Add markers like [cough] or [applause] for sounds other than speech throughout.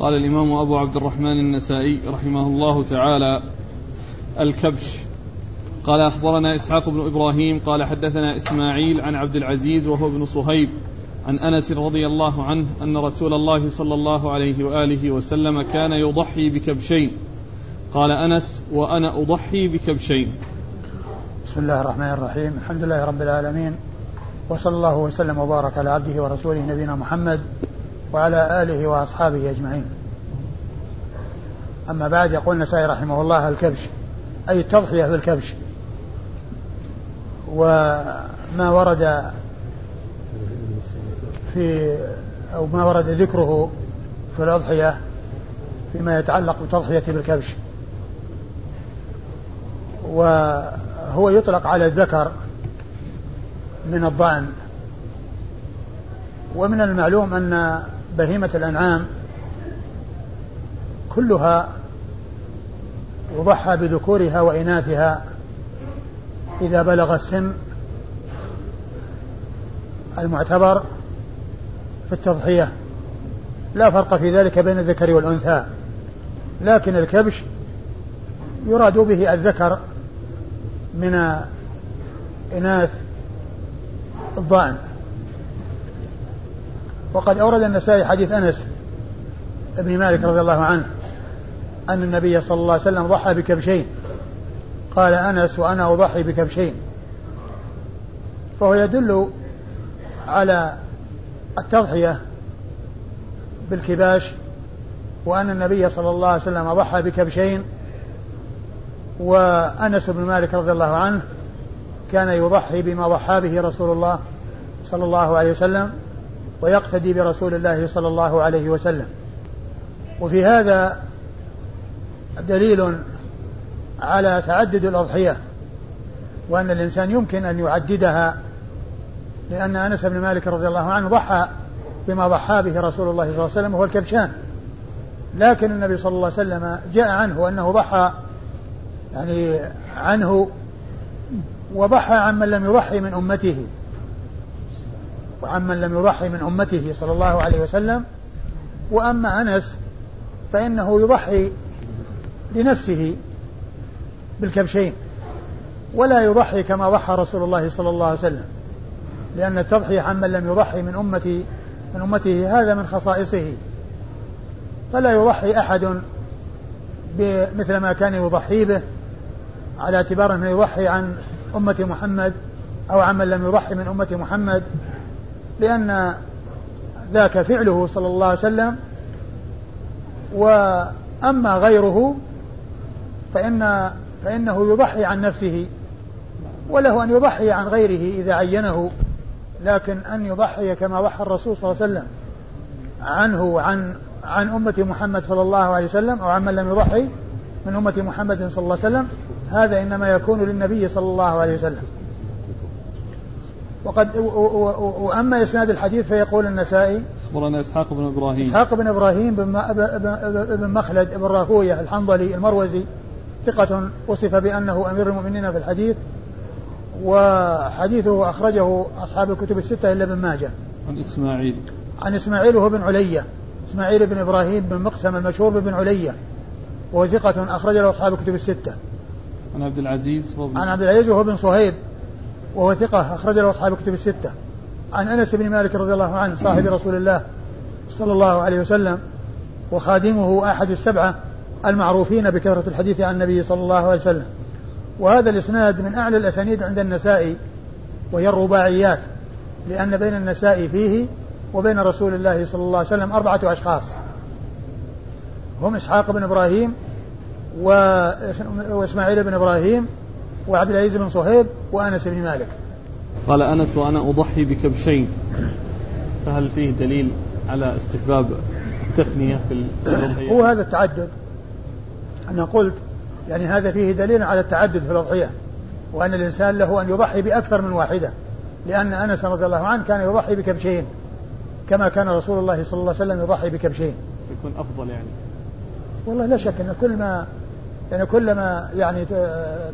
قال الإمام أبو عبد الرحمن النسائي رحمه الله تعالى الكبش. قال أخبرنا إسحاق بن إبراهيم قال حدثنا إسماعيل عن عبد العزيز وهو ابن صهيب عن أنس رضي الله عنه أن رسول الله صلى الله عليه وآله وسلم كان يضحي بكبشين. قال أنس وأنا أضحي بكبشين. بسم الله الرحمن الرحيم. الحمد لله رب العالمين وصلى الله وسلم وبارك على عبده ورسوله نبينا محمد وعلى آله وأصحابه أجمعين. أما بعد يقول النسائي رحمه الله الكبش أي التضحية بالكبش وما ورد في أو ما ورد ذكره في الأضحية فيما يتعلق بالتضحية بالكبش. وهو يطلق على الذكر من الضأن. ومن المعلوم أن بهيمة الأنعام كلها يضحى بذكورها وإناثها إذا بلغ السن المعتبر في التضحية. لا فرق في ذلك بين الذكر والأنثى لكن الكبش يراد به الذكر من إناث الضأن. وقد أورد النسائي حديث أنس بن مالك رضي الله عنه أن النبي صلى الله عليه وسلم ضحى بكبشين قال أنس وأنا أضحي بكبشين فهو يدل على التضحية بالكباش وأن النبي صلى الله عليه وسلم ضحى بكبشين وأنس بن مالك رضي الله عنه كان يضحي بما ضحى به رسول الله صلى الله عليه وسلم. ويقتدي برسول الله صلى الله عليه وسلم. وفي هذا دليل على تعدد الأضحية وأن الإنسان يمكن أن يعددها لأن أنس بن مالك رضي الله عنه ضحى بما ضحى به رسول الله صلى الله عليه وسلم وهو الكبشان. لكن النبي صلى الله عليه وسلم جاء عنه أنه ضحى يعني عنه وضحى عمن لم يضحي من أمته. وعمن لم يضحي من أمته صلى الله عليه وسلم وأما أنس فإنه يضحي لنفسه بالكبشين ولا يضحي كما ضحى رسول الله صلى الله عليه وسلم لأن التضحية عمن لم يضحي من أمتي من أمته هذا من خصائصه. فلا يضحي أحد بمثل ما كان يضحي به على اعتبار أنه يضحي عن أمة محمد أو عمن لم يضحي من أمة محمد. لأن ذاك فعله صلى الله عليه وسلم وأما غيره فإن فإنه يضحي عن نفسه وله أن يضحي عن غيره إذا عينه لكن أن يضحي كما ضحى الرسول صلى الله عليه وسلم عنه وعن عن أمة محمد صلى الله عليه وسلم أو عمن لم يضحي من أمة محمد صلى الله عليه وسلم هذا إنما يكون للنبي صلى الله عليه وسلم. وقد وأما إسناد الحديث فيقول النسائي أخبرنا إسحاق بن إبراهيم. إسحاق بن إبراهيم بن مخلد بن راهوية الحنظلي المروزي ثقة وصف بأنه أمير المؤمنين في الحديث وحديثه أخرجه أصحاب الكتب الستة إلا ابن ماجه. عن إسماعيل. عن إسماعيل وهو بن علية إسماعيل بن إبراهيم بن مقسم المشهور بن علية وهو ثقة أخرج له أصحاب الكتب الستة. عن عبد العزيز عن عبد العزيز وهو بن صهيب. وهو ثقة أخرج له أصحاب الكتب الستة. عن أنس بن مالك رضي الله عنه صاحب رسول الله صلى الله عليه وسلم وخادمه أحد السبعة المعروفين بكثرة الحديث عن النبي صلى الله عليه وسلم. وهذا الإسناد من أعلى الأسانيد عند النسائي وهي الرباعيات لأن بين النسائي فيه وبين رسول الله صلى الله عليه وسلم أربعة أشخاص. هم إسحاق بن إبراهيم وإسماعيل بن إبراهيم وعبد العزيز بن صهيب وأنس بن مالك. قال أنس وأنا أضحي بكبشين. فهل فيه دليل على استحباب التثنية في الأضحية؟ هو هذا التعدد. أنا قلت يعني هذا فيه دليل على التعدد في الأضحية وأن الإنسان له أن يضحي بأكثر من واحدة لأن أنس رضي الله عنه كان يضحي بكبشين كما كان رسول الله صلى الله عليه وسلم يضحي بكبشين. يكون أفضل يعني. والله لا شك أن كل ما يعني كلما يعني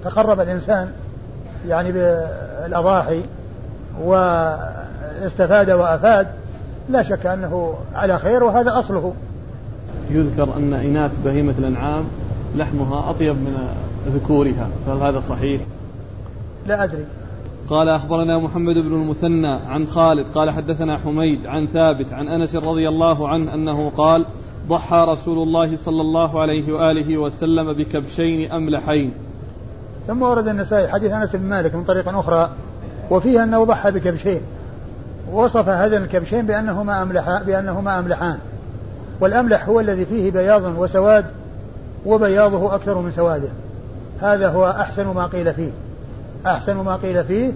تقرب الإنسان يعني بالأضاحي واستفاد وأفاد لا شك أنه على خير وهذا أصله يذكر أن إناث بهيمة الأنعام لحمها أطيب من ذكورها فهل هذا صحيح؟ لا أدري قال أخبرنا محمد بن المثنى عن خالد قال حدثنا حميد عن ثابت عن أنس رضي الله عنه أنه قال ضحى رسول الله صلى الله عليه وآله وسلم بكبشين أملحين. ثم ورد النسائي حديث أنس بن مالك من طريق أخرى وفيها أنه ضحى بكبشين. وصف هذين الكبشين بأنهما أملحان بأنهما أملحان. والأملح هو الذي فيه بياض وسواد وبياضه أكثر من سواده. هذا هو أحسن ما قيل فيه. أحسن ما قيل فيه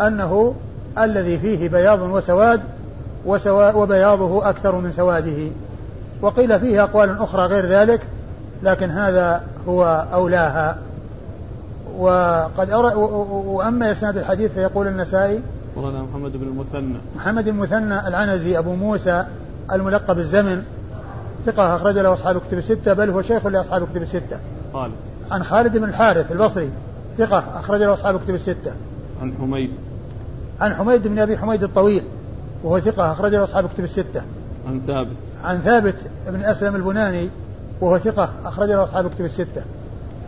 أنه الذي فيه بياض وسواد وسوا وبياضه أكثر من سواده. وقيل فيه أقوال أخرى غير ذلك لكن هذا هو أولاها. وقد أرى وأما إسناد الحديث فيقول النسائي أخبرنا محمد بن المثنى. محمد المثنى العنزي أبو موسى الملقب الزمن ثقة أخرج له أصحاب كتب الستة بل هو شيخ لأصحاب كتب الستة. خالد عن خالد بن الحارث البصري ثقة أخرج له أصحاب كتب الستة. عن حميد. عن حميد بن أبي حميد الطويل وهو ثقة أخرج له أصحاب كتب الستة. عن ثابت. عن ثابت بن أسلم البناني وهو ثقة أخرج له أصحاب كتب الستة.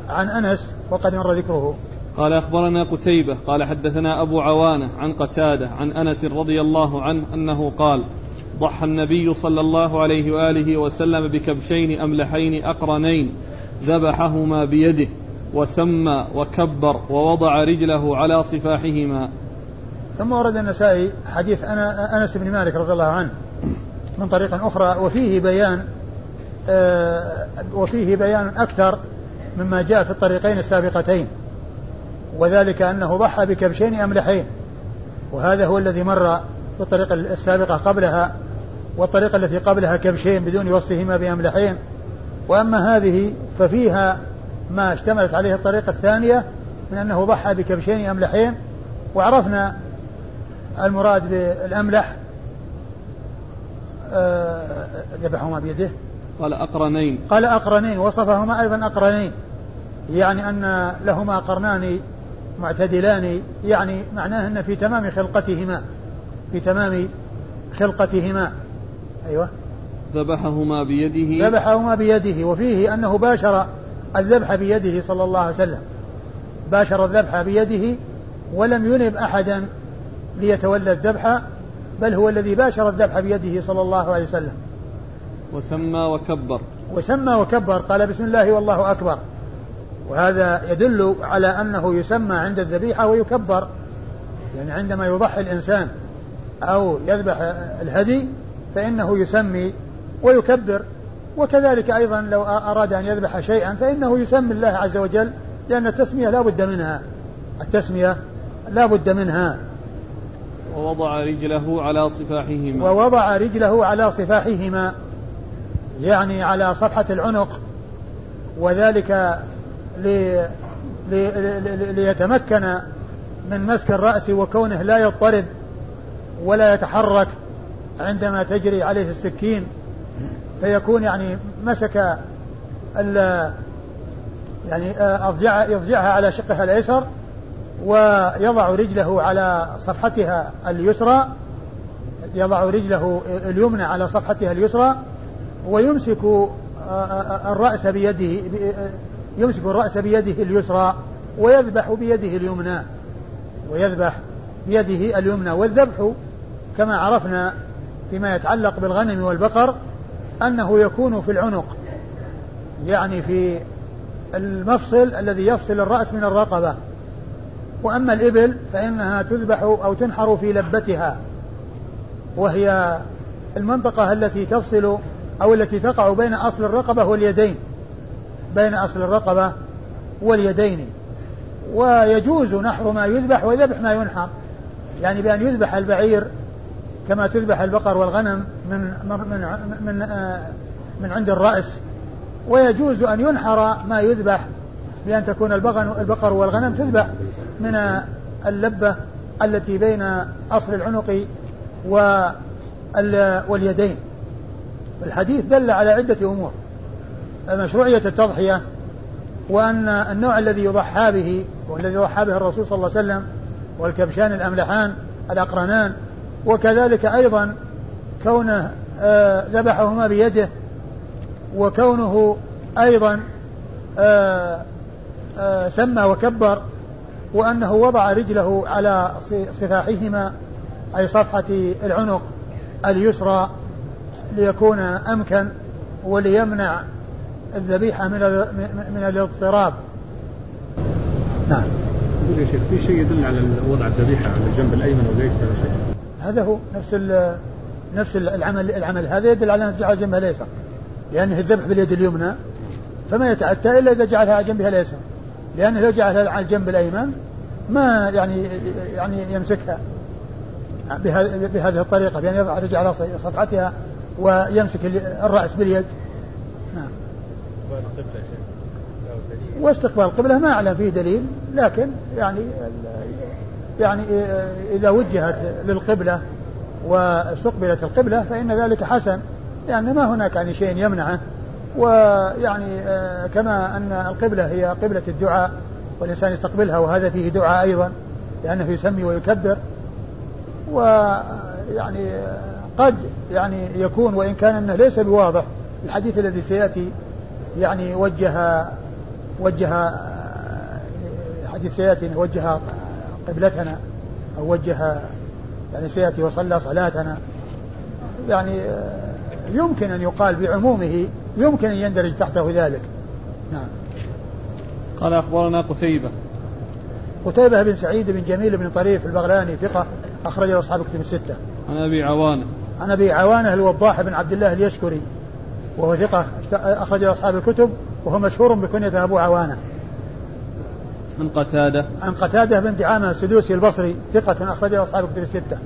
عن أنس وقد مر ذكره. قال أخبرنا قتيبة قال حدثنا أبو عوانة عن قتادة عن أنس رضي الله عنه أنه قال ضحى النبي صلى الله عليه وآله وسلم بكبشين أملحين أقرنين ذبحهما بيده وسمى وكبر ووضع رجله على صفاحهما. ثم ورد النسائي حديث أنا أنس بن مالك رضي الله عنه. من طريق أخرى وفيه بيان آه وفيه بيان أكثر مما جاء في الطريقين السابقتين. وذلك أنه ضحى بكبشين أملحين وهذا هو الذي مر في الطريقة السابقة قبلها والطريقة التي قبلها كبشين بدون وصفهما بأملحين. وأما هذه ففيها ما اشتملت عليه الطريقة الثانية من أنه ضحى بكبشين أملحين وعرفنا المراد بالأملح ذبحهما بيده. قال أقرنين. قال أقرنين وصفهما أيضا أقرنين. يعني أن لهما قرنان معتدلان يعني معناه أن في تمام خلقتهما في تمام خلقتهما. أيوة. ذبحهما بيده. ذبحهما بيده وفيه أنه باشر الذبح بيده صلى الله عليه وسلم. باشر الذبح بيده ولم ينب أحدا ليتولى الذبح بل هو الذي باشر الذبح بيده صلى الله عليه وسلم. وسمى وكبر. وسمى وكبر قال بسم الله والله أكبر. وهذا يدل على أنه يسمى عند الذبيحة ويكبر يعني عندما يضحي الإنسان أو يذبح الهدي فإنه يسمي ويكبر. وكذلك أيضا لو أراد أن يذبح شيئا فإنه يسمي الله عز وجل لأن التسمية لا بد منها. التسمية لا بد منها. ووضع رجله على صفاحهما. ووضع رجله على صفاحهما يعني على صفحة العنق وذلك لي لي لي ليتمكن من مسك الرأس وكونه لا يضطرب ولا يتحرك عندما تجري عليه السكين. فيكون يعني مسك يعني أضجع يضجعها على شقها الأيسر ويضع رجله على صفحتها اليسرى يضع رجله اليمنى على صفحتها اليسرى ويمسك الرأس بيده يمسك الرأس بيده اليسرى ويذبح بيده اليمنى ويذبح بيده اليمنى. والذبح كما عرفنا فيما يتعلق بالغنم والبقر أنه يكون في العنق يعني في المفصل الذي يفصل الرأس من الرقبة. وأما الإبل فإنها تذبح أو تنحر في لبتها وهي المنطقة التي تفصل أو التي تقع بين أصل الرقبة واليدين بين أصل الرقبة واليدين. ويجوز نحر ما يذبح وذبح ما ينحر يعني بأن يذبح البعير كما تذبح البقر والغنم من من من آه، من عند الرأس. ويجوز أن ينحر ما يذبح بأن تكون البقر والغنم تذبح من اللبة التي بين أصل العنق واليدين. الحديث دل على عدة أمور. مشروعية التضحية وأن النوع الذي يضحى به والذي ضحى به الرسول صلى الله عليه وسلم والكبشان الأملحان الأقرنان وكذلك أيضا كونه آه، ذبحهما بيده وكونه أيضا آآ سمى وكبر وأنه وضع رجله على صفاحهما أي صفحة العنق اليسرى ليكون أمكن وليمنع الذبيحة من من الاضطراب. نعم. يقول يا شيخ في شيء يدل على وضع الذبيحة على الجنب الأيمن وليس شيء. هذا هو نفس نفس العمل العمل هذا يدل على أن جعل جنبها اليسار. لأنه الذبح باليد اليمنى فما يتأتى إلا إذا جعلها على جنبها اليسار. لأنه لو جعلها على الجنب الأيمن ما يعني يعني يمسكها بهذه الطريقة بأن يضع الرجل على صفحتها ويمسك الرأس باليد. نعم. واستقبال القبلة ما أعلم فيه دليل لكن يعني يعني إذا وجهت للقبلة واستقبلت القبلة فإن ذلك حسن لأن ما هناك يعني شيء يمنعه. ويعني كما أن القبلة هي قبلة الدعاء والإنسان يستقبلها وهذا فيه دعاء أيضا لأنه يسمي ويكبر. ويعني قد يعني يكون وإن كان أنه ليس بواضح الحديث الذي سيأتي يعني وجه وجه حديث سيأتي وجه قبلتنا أو وجه يعني سيأتي وصلى صلاتنا. يعني يمكن أن يقال بعمومه يمكن أن يندرج تحته ذلك نعم قال أخبرنا قتيبة قتيبة بن سعيد بن جميل بن طريف البغلاني ثقة أخرج له أصحاب كتب الستة. عن أبي عوانة. عن أبي عوانة الوضاح بن عبد الله اليشكري وهو ثقة أخرج له أصحاب الكتب وهو مشهور بكنية أبو عوانة. عن قتادة. عن قتادة بن دعامة السدوسي البصري ثقة أخرج له أصحاب الكتب الستة.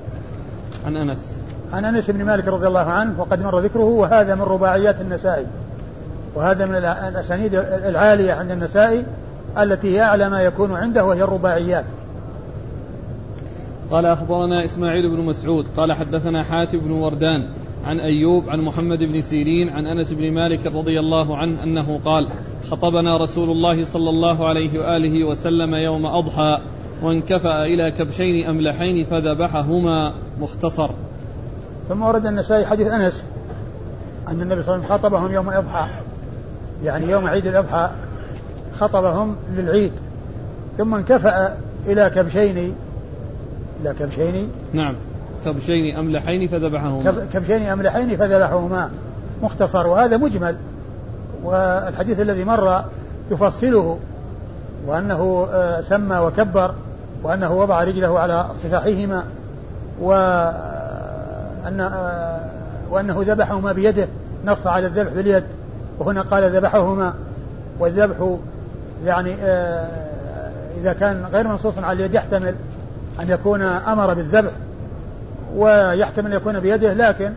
عن أنس. عن أنس بن مالك رضي الله عنه وقد مر ذكره وهذا من رباعيات النسائي. وهذا من الأسانيد العالية عند النسائي التي هي أعلى ما يكون عنده وهي الرباعيات. قال أخبرنا إسماعيل بن مسعود قال حدثنا حاتم بن وردان عن أيوب عن محمد بن سيرين عن أنس بن مالك رضي الله عنه أنه قال خطبنا رسول الله صلى الله عليه وآله وسلم يوم أضحى وانكفأ إلى كبشين أملحين فذبحهما. مختصر. ثم ورد النسائي حديث أنس أن النبي صلى الله عليه وسلم خطبهم يوم الأضحى يعني يوم عيد الأضحى خطبهم للعيد ثم انكفأ إلى كبشين إلى كبشين؟ نعم. كبشين أملحين فذبحهما. كبشين أملحين فذبحهما. مختصر وهذا مجمل. والحديث الذي مر يفصله وأنه آه، سمى وكبر وأنه وضع رجله على صفاحهما وأن آه، وأنه ذبحهما بيده نص على الذبح باليد. وهنا قال ذبحهما والذبح يعني آه، إذا كان غير منصوص على اليد يحتمل أن يكون أمر بالذبح ويحتمل أن يكون بيده لكن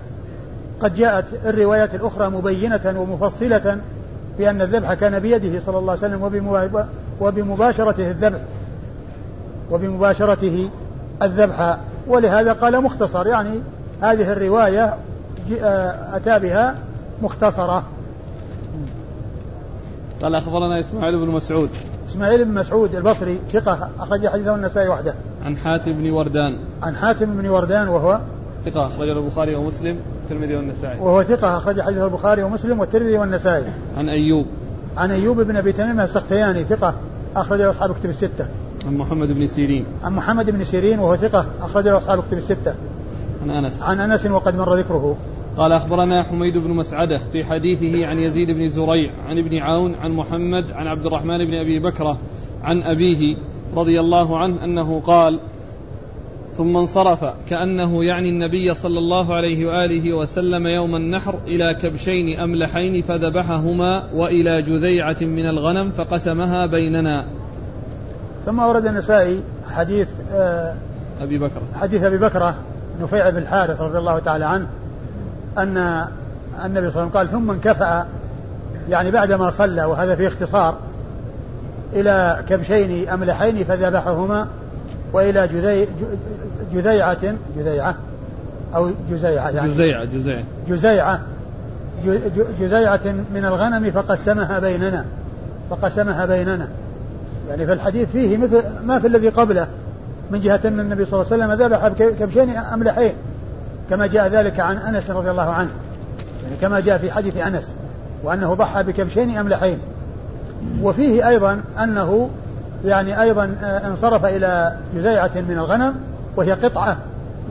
قد جاءت الروايات الأخرى مبينة ومفصلة بأن الذبح كان بيده صلى الله عليه وسلم وبمباشرته الذبح وبمباشرته الذبح. ولهذا قال مختصر يعني هذه الرواية أتى بها مختصرة. قال أخبرنا إسماعيل بن مسعود إسماعيل بن مسعود البصري ثقة أخرج حديثه النسائي وحده. عن حاتم بن وردان. عن حاتم بن وردان وهو ثقة أخرج البخاري ومسلم والترمذي والنسائي. وهو ثقة أخرج حديث البخاري ومسلم والترمذي والنسائي. عن أيوب. عن أيوب بن أبي تميم السختياني ثقة أخرج له أصحاب كتب الستة. عن محمد بن سيرين. عن محمد بن سيرين وهو ثقة أخرج له أصحاب كتب الستة. عن أنس. عن أنس وقد مر ذكره. قال أخبرنا حميد بن مسعدة في حديثه عن يزيد بن زريع عن ابن عون عن محمد عن عبد الرحمن بن أبي بكرة عن أبيه رضي الله عنه أنه قال ثم انصرف كأنه يعني النبي صلى الله عليه وآله وسلم يوم النحر إلى كبشين أملحين فذبحهما وإلى جذيعة من الغنم فقسمها بيننا. ثم ورد النسائي حديث آه أبي بكر حديث أبي بكرة نفيع بن الحارث رضي الله تعالى عنه أن النبي صلى الله عليه وسلم قال ثم انكفأ. يعني بعدما صلى وهذا في اختصار إلى كبشين أملحين فذبحهما وإلى جذي جذيعة جذيعة أو جزيعة يعني. جزيعة جزيعة. جزيعة. جزيعة من الغنم فقسمها بيننا فقسمها بيننا. يعني في الحديث فيه مثل ما في الذي قبله من جهة أن النبي صلى الله عليه وسلم ذبح كبشين أملحين. كما جاء ذلك عن أنس رضي الله عنه. يعني كما جاء في حديث أنس وأنه ضحى بكبشين أملحين. وفيه أيضا أنه يعني أيضا انصرف إلى جزيعة من الغنم وهي قطعة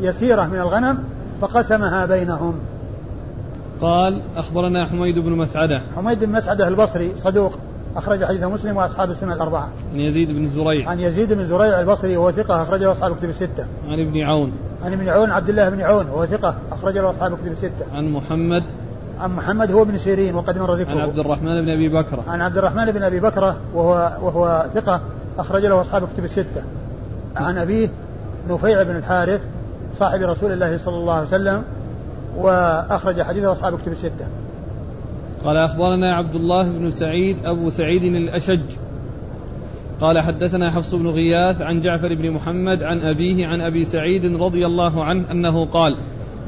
يسيرة من الغنم فقسمها بينهم. قال أخبرنا حميد بن مسعدة. حميد بن مسعدة البصري صدوق. أخرج حديث مسلم وأصحاب السنة الأربعة. عن يزيد بن زريع. عن يزيد بن زريع البصري وهو ثقة أخرج له أصحاب الكتب الستة. عن ابن عون. عن ابن عون عبد الله بن عون وهو ثقة أخرج له أصحاب الكتب الستة. عن محمد. عن محمد هو ابن سيرين وقد مر ذكره. عن عبد الرحمن بن أبي بكرة. عن عبد الرحمن بن أبي بكرة وهو وهو ثقة أخرج له أصحاب الكتب الستة. عن أبيه نفيع بن الحارث صاحب رسول الله صلى الله عليه وسلم وأخرج حديثه أصحاب الكتب الستة. قال أخبرنا عبد الله بن سعيد أبو سعيد الأشج. قال حدثنا حفص بن غياث عن جعفر بن محمد عن أبيه عن أبي سعيد رضي الله عنه أنه قال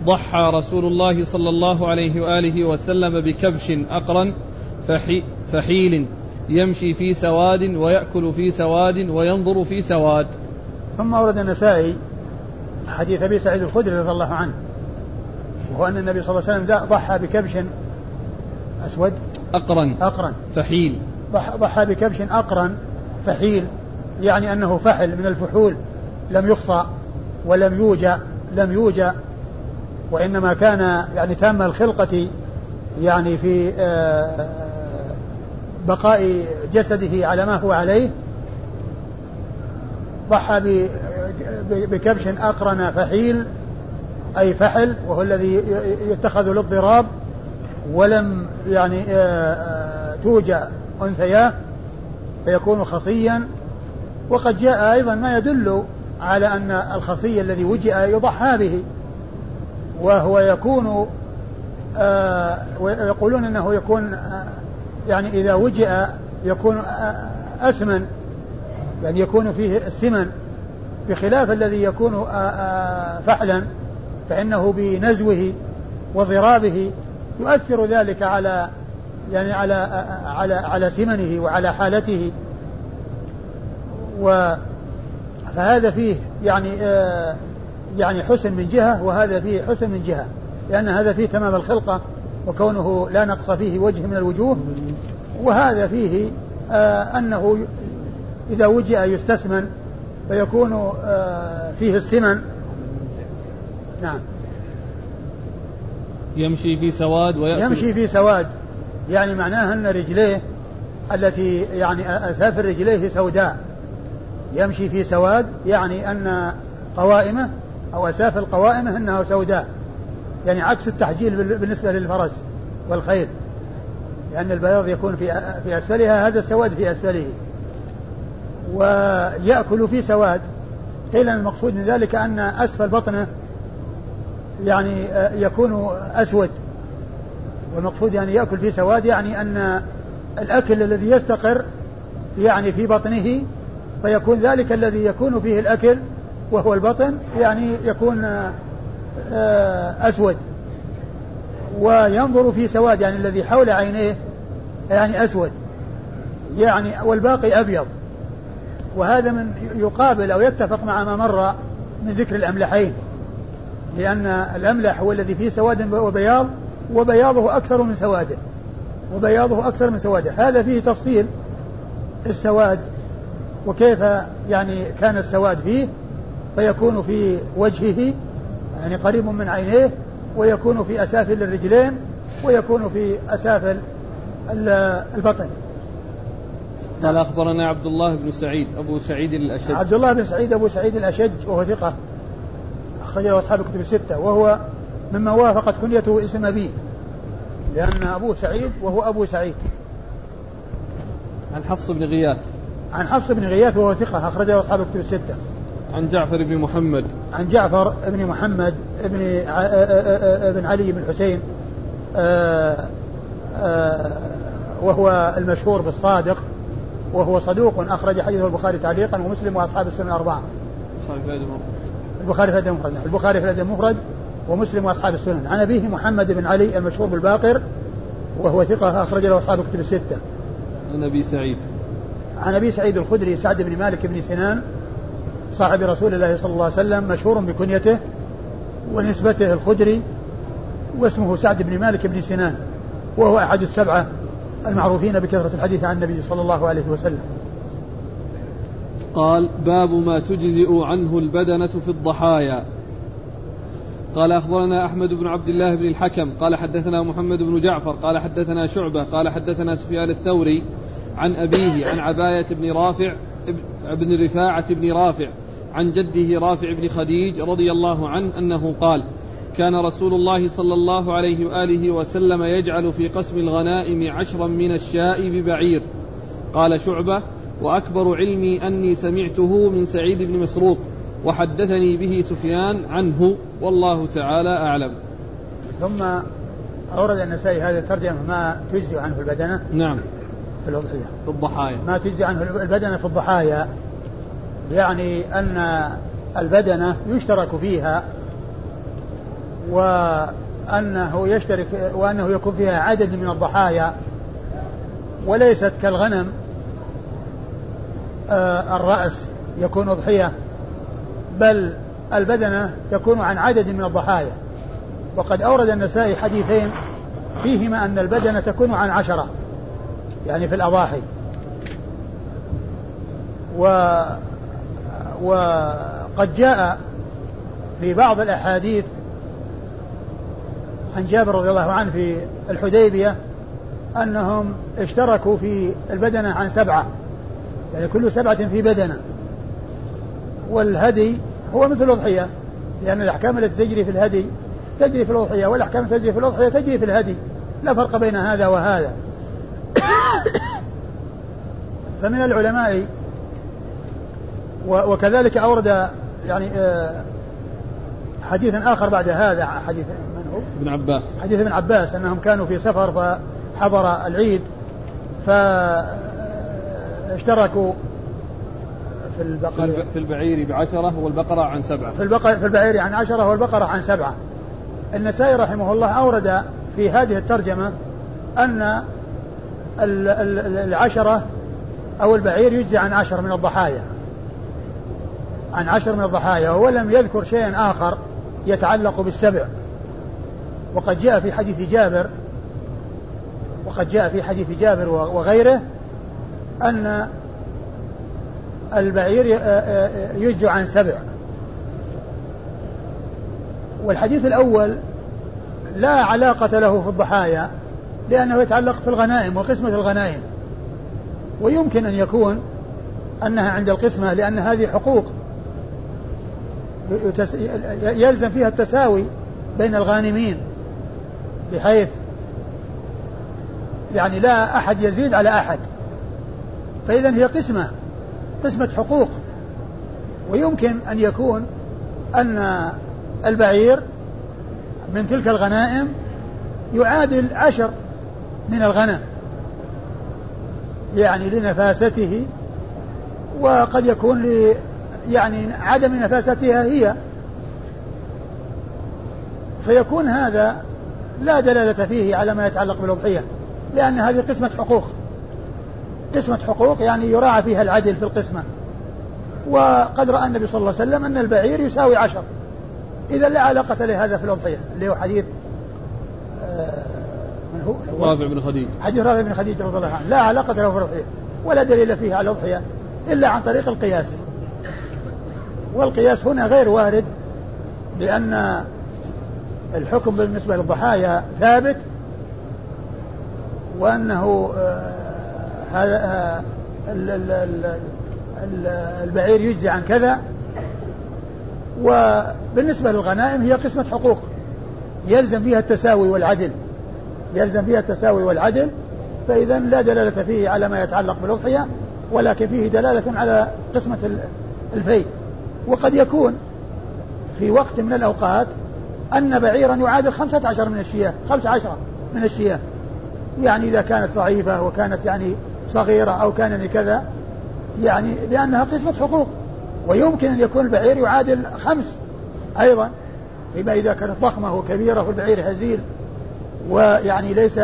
ضحى رسول الله صلى الله عليه وآله وسلم بكبش فحي فحيل يمشي في سواد ويأكل في سواد وينظر في سواد. ثم ورد النسائي حديث أبي سعيد الخدري رضي الله عنه وهو أن النبي صلى الله عليه وسلم ضحى بكبش أسود؟ أقرن. أقرن. فحيل. ضحى بكبش أقرن فحيل يعني أنه فحل من الفحول لم يخصى ولم يوجى لم يوجى وإنما كان يعني تام الخلقة يعني في آه، بقاء جسده على ما هو عليه. ضحى بكبش أقرن فحيل أي فحل وهو الذي يتخذ للضراب. ولم يعني آه، آه، توجى أنثياه فيكون خصيا. وقد جاء أيضا ما يدل على أن الخصي الذي وجئ يضحى به وهو يكون آه ويقولون أنه يكون يعني إذا وجئ يكون اسمن يعني يكون فيه السمن بخلاف الذي يكون فحلا فإنه بنزوه وضرابه يؤثر ذلك على يعني على على على سمنه وعلى حالته. و فهذا فيه يعني آه يعني حسن من جهة وهذا فيه حسن من جهة. لأن هذا فيه تمام الخلقة وكونه لا نقص فيه وجه من الوجوه. وهذا فيه آه أنه إذا وجئ يستسمن فيكون آه فيه السمن. نعم. يمشي في سواد ويأكل. يمشي في سواد. يعني معناها أن رجليه التي يعني أسافل رجليه سوداء. يمشي في سواد يعني أن قوائمه أو أسافل قوائمه أنها سوداء. يعني عكس التحجيل بالنسبة للفرس والخيل. لأن البياض يكون في في أسفلها هذا السواد في أسفله. ويأكل في سواد. قيل المقصود من ذلك أن أسفل بطنه يعني يكون أسود. والمقصود يعني يأكل في سواد يعني أن الأكل الذي يستقر يعني في بطنه فيكون ذلك الذي يكون فيه الأكل وهو البطن يعني يكون آه، أسود. وينظر في سواد يعني الذي حول عينيه يعني أسود يعني والباقي أبيض. وهذا من يقابل أو يتفق مع ما مر من ذكر الأملحين. لأن الأملح هو الذي فيه سواد وبياض وبياضه أكثر من سواده. وبياضه أكثر من سواده. هذا فيه تفصيل السواد وكيف يعني كان السواد فيه. فيكون في وجهه يعني قريب من عينيه ويكون في أسافل الرجلين ويكون في أسافل البطن. قال أخبرنا عبد الله بن سعيد أبو سعيد الأشج. عبد الله بن سعيد أبو سعيد الأشج وهو ثقة. أخرجه أصحاب الكتب الستة وهو مما وافقت كنيته اسم أبيه لأن أبوه سعيد وهو أبو سعيد. عن حفص بن غياث. عن حفص بن غياث وهو ثقة أخرجه أصحاب الكتب الستة. عن جعفر بن محمد. عن جعفر بن محمد بن بن علي بن حسين وهو المشهور بالصادق وهو صدوق أخرج حديثه البخاري تعليقا ومسلم وأصحاب السنن الأربعة. البخاري في الأدب المفرد البخاري في الأدب المفرد ومسلم وأصحاب السنن عن أبيه محمد بن علي المشهور بالباقر وهو ثقة أخرج له أصحاب الكتب الستة. عن أبي سعيد. عن أبي سعيد الخدري سعد بن مالك بن سنان صاحب رسول الله صلى الله عليه وسلم مشهور بكنيته ونسبته الخدري واسمه سعد بن مالك بن سنان وهو أحد السبعة المعروفين بكثرة الحديث عن النبي صلى الله عليه وسلم قال باب ما تجزئ عنه البدنة في الضحايا. قال أخبرنا أحمد بن عبد الله بن الحكم قال حدثنا محمد بن جعفر قال حدثنا شعبة قال حدثنا سفيان الثوري عن أبيه عن عباية بن رافع بن رفاعة بن رافع عن جده رافع بن خديج رضي الله عنه أنه قال كان رسول الله صلى الله عليه وآله وسلم يجعل في قسم الغنائم عشرا من الشاء ببعير. قال شعبة وأكبر علمي أني سمعته من سعيد بن مسروق وحدثني به سفيان عنه والله تعالى أعلم. ثم أورد النسائي هذه الترجمة ما تجزي عنه البدنة؟ نعم. في الأضحية في الضحايا. ما تجزي عنه البدنة في الضحايا يعني أن البدنة يشترك فيها وأنه يشترك وأنه يكون فيها عدد من الضحايا وليست كالغنم. الرأس يكون أضحية بل البدنة تكون عن عدد من الضحايا. وقد أورد النسائي حديثين فيهما أن البدنة تكون عن عشرة يعني في الأضاحي. و وقد جاء في بعض الأحاديث عن جابر رضي الله عنه في الحديبية أنهم اشتركوا في البدنة عن سبعة. يعني كل سبعة في بدنة. والهدي هو مثل الأضحية. لأن الأحكام التي تجري في الهدي تجري في الأضحية والأحكام التي تجري في الأضحية تجري في الهدي. لا فرق بين هذا وهذا. [coughs] فمن العلماء وكذلك أورد يعني آه، حديث آخر بعد هذا حديث من هو؟ ابن عباس. حديث ابن عباس أنهم كانوا في سفر فحضر العيد. فاشتركوا في البقر في البعير بعشرة والبقرة عن سبعة. في البقر في البعير عن عشرة والبقرة عن سبعة. النسائي رحمه الله أورد في هذه الترجمة أن العشرة أو البعير يجزي عن عشر من الضحايا. عن عشر من الضحايا ولم يذكر شيئا آخر يتعلق بالسبع. وقد جاء في حديث جابر وقد جاء في حديث جابر وغيره أن البعير يجز عن سبع. والحديث الأول لا علاقة له في الضحايا لأنه يتعلق في الغنائم وقسمة الغنائم. ويمكن أن يكون أنها عند القسمة لأن هذه حقوق يلزم فيها التساوي بين الغانمين بحيث يعني لا أحد يزيد على أحد. فإذا هي قسمة قسمة حقوق. ويمكن أن يكون أن البعير من تلك الغنائم يعادل عشر من الغنم يعني لنفاسته وقد يكون ل يعني عدم نفاستها هي. فيكون هذا لا دلالة فيه على ما يتعلق بالأضحية لأن هذه قسمة حقوق. قسمة حقوق يعني يراعى فيها العدل في القسمة. وقد رأى النبي صلى الله عليه وسلم أن البعير يساوي عشر. إذا لا علاقة لهذا في الأضحية اللي هو حديث آه، من هو؟ رافع بن خديج. حديث رافع بن خديج رضي الله عنه. لا علاقة له في الأضحية ولا دليل فيه على الأضحية إلا عن طريق القياس. والقياس هنا غير وارد لأن الحكم بالنسبة للضحايا ثابت وأنه آه، هذا آه، البعير يجزي عن كذا. وبالنسبة للغنائم هي قسمة حقوق. يلزم فيها التساوي والعدل. يلزم فيها التساوي والعدل فإذا لا دلالة فيه على ما يتعلق بالأضحية ولكن فيه دلالة على قسمة الفيء وقد يكون في وقت من الأوقات أن بعيرا يعادل خمسة عشر من الشياه خمسة عشر من الشياه. يعني إذا كانت ضعيفة وكانت يعني صغيرة أو كان كذا يعني لأنها قسمة حقوق ويمكن أن يكون البعير يعادل خمس أيضا فيما إذا كانت ضخمة وكبيرة والبعير هزيل ويعني ليس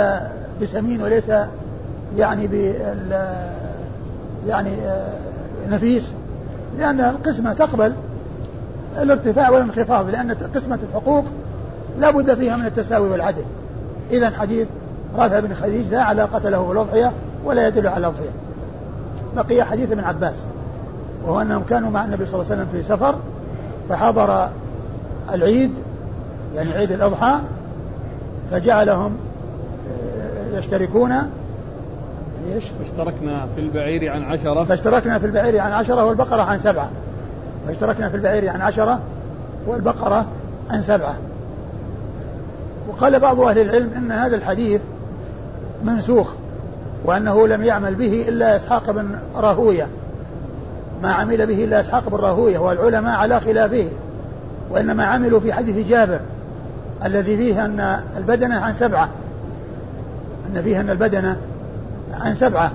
بسمين وليس يعني بال يعني آه، نفيس لأن القسمة تقبل الارتفاع والانخفاض لأن قسمة الحقوق لا بد فيها من التساوي والعدل. إذا حديث رافع بن خديج لا علاقة له بالأضحية ولا يدل على الأضحية بقي حديث ابن عباس وهو أنهم كانوا مع النبي صلى الله عليه وسلم في سفر فحضر العيد يعني عيد الأضحى فجعلهم يشتركون. إيش؟ اشتركنا في البعير عن عشرة. فاشتركنا في البعير عن عشرة والبقرة عن سبعة. فاشتركنا في البعير عن عشرة والبقرة عن سبعة. وقال بعض أهل العلم أن هذا الحديث منسوخ. وأنه لم يعمل به إلا إسحاق بن راهوية. ما عمل به إلا إسحاق بن راهوية والعلماء على خلافه وإنما عملوا في حديث جابر الذي فيه أن البدنة عن سبعة. أن فيه أن البدنة عن سبعة.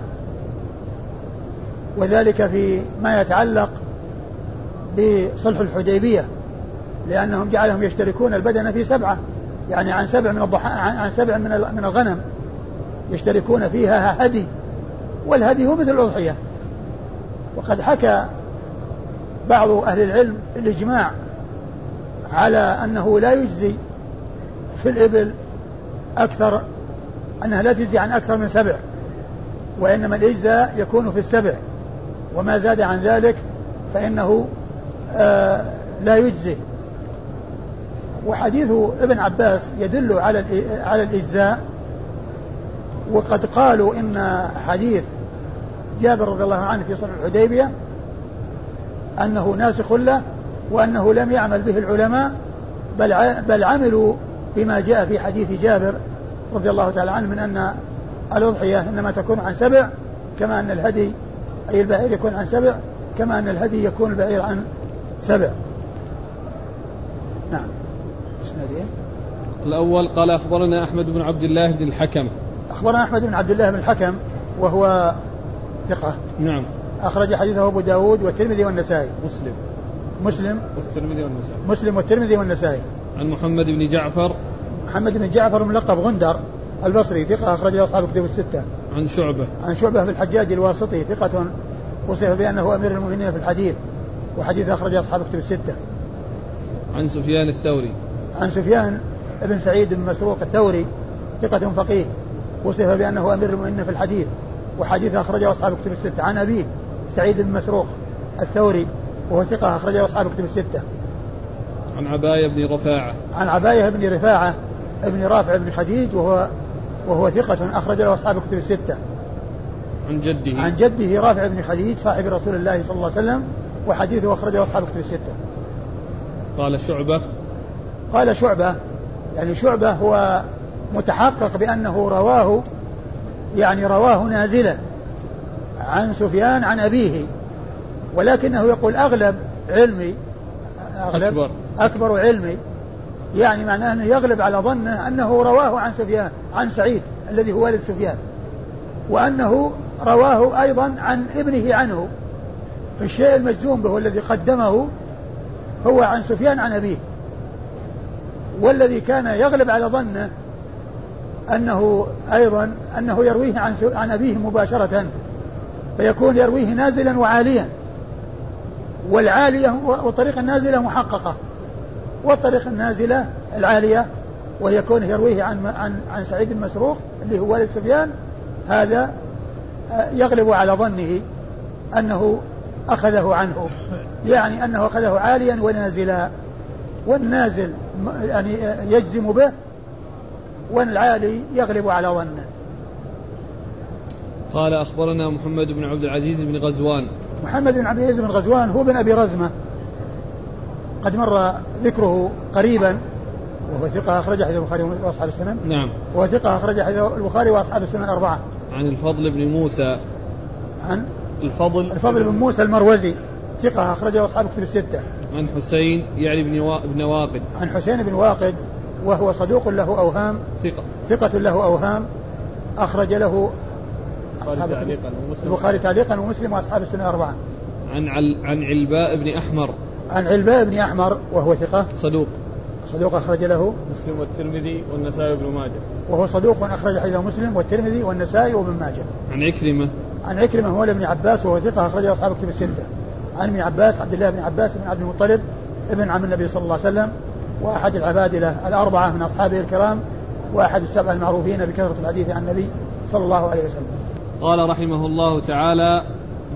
وذلك في ما يتعلق بصلح الحديبية لأنهم جعلهم يشتركون البدنة في سبعة يعني عن سبع من الضحى عن سبع من الغنم. يشتركون فيها هدي والهدي هو مثل الأضحية. وقد حكى بعض أهل العلم الإجماع على أنه لا يجزي في الإبل أكثر أنها لا تجزي عن أكثر من سبع وإنما الإجزاء يكون في السبع. وما زاد عن ذلك فإنه آه لا يجزي. وحديث ابن عباس يدل على على الإجزاء وقد قالوا إن حديث جابر رضي الله عنه في صلح الحديبية أنه ناسخ له وأنه لم يعمل به العلماء بل بل عملوا بما جاء في حديث جابر رضي الله تعالى عنه من أن الأضحية إنما تكون عن سبع كما أن الهدي أي البعير يكون عن سبع كما أن الهدي يكون البعير عن سبع. نعم. الأول قال أخبرنا أحمد بن عبد الله بن الحكم. أخبرنا أحمد بن عبد الله بن الحكم وهو ثقة. نعم. أخرج حديثه أبو داود والترمذي والنسائي. مسلم. مسلم. والترمذي والنسائي. مسلم والترمذي والنسائي. عن محمد بن جعفر. محمد بن جعفر ملقب غندر البصري ثقة أخرج له أصحاب الكتب الستة. عن شعبة. عن شعبة بن الحجاج الواسطي ثقة وصف بأنه أمير المؤمنين في الحديث وحديث أخرج أصحاب الكتب الستة. عن سفيان الثوري. عن سفيان بن سعيد بن مسروق الثوري ثقة فقيه. وصف بأنه أمير المؤمنين في الحديث وحديث أخرجه أصحاب الكتب الستة. عن أبيه سعيد بن مسروق الثوري وهو ثقة أخرجه أصحاب الكتب الستة. عن عباية بن رفاعة. عن عباية بن رفاعة ابن رافع بن خديج وهو وهو ثقة أخرج له أصحاب الكتب الستة. عن جده. عن جده رافع بن خديج صاحب رسول الله صلى الله عليه وسلم وحديثه أخرجه أصحاب الكتب الستة. قال شعبة. قال شعبة يعني شعبة هو متحقق بأنه رواه يعني رواه نازلا عن سفيان عن أبيه ولكنه يقول أغلب علمي أغلب أكبر. أكبر علمي يعني معناه أنه يغلب على ظنه أنه رواه عن سفيان عن سعيد الذي هو والد سفيان وأنه رواه أيضا عن ابنه عنه. فالشيء المجزوم به الذي قدمه هو عن سفيان عن أبيه والذي كان يغلب على ظنه أنه أيضا أنه يرويه عن عن أبيه مباشرة فيكون يرويه نازلا وعاليا. والعالية والطريقة النازلة محققة. والطريقة النازلة العالية وهي كونه يرويه عن عن عن سعيد المسروق اللي هو والد سفيان هذا آه، يغلب على ظنه أنه أخذه عنه. يعني أنه أخذه عاليا ونازلا. والنازل يعني يجزم به والعالي يغلب على ظنه قال أخبرنا محمد بن عبد العزيز بن غزوان. محمد بن عبد العزيز بن غزوان هو بن أبي رزمة. قد مر ذكره قريبا وهو ثقة أخرج حديث البخاري وأصحاب السنن. نعم. وهو ثقة أخرج حديث البخاري وأصحاب السنن الأربعة عن الفضل بن موسى. عن الفضل. الفضل بن موسى المروزي ثقة أخرجه أصحاب كتب الستة. عن حسين يعني بن وا... بن واقد. عن حسين بن واقد وهو صدوق له أوهام ثقة. ثقة له أوهام أخرج له البخاري تعليقا ومسلم. البخاري تعليقا ومسلم وأصحاب السنة الأربعة عن عل... عن علباء بن أحمر. عن علباء بن أحمر وهو ثقة. صدوق. صدوق أخرج له. مسلم والترمذي والنسائي وابن ماجه. وهو صدوق أخرج حديث مسلم والترمذي والنسائي وابن ماجه. عن عكرمة. عن عكرمة هو ابن عباس وهو ثقة أخرجه أصحاب الكتب الستة. عن ابن عباس عبد الله بن عباس بن عبد المطلب ابن عم النبي صلى الله عليه وسلم. وأحد العبادلة الأربعة من أصحابه الكرام وأحد السبع المعروفين بكثرة الحديث عن النبي صلى الله عليه وسلم. قال رحمه الله تعالى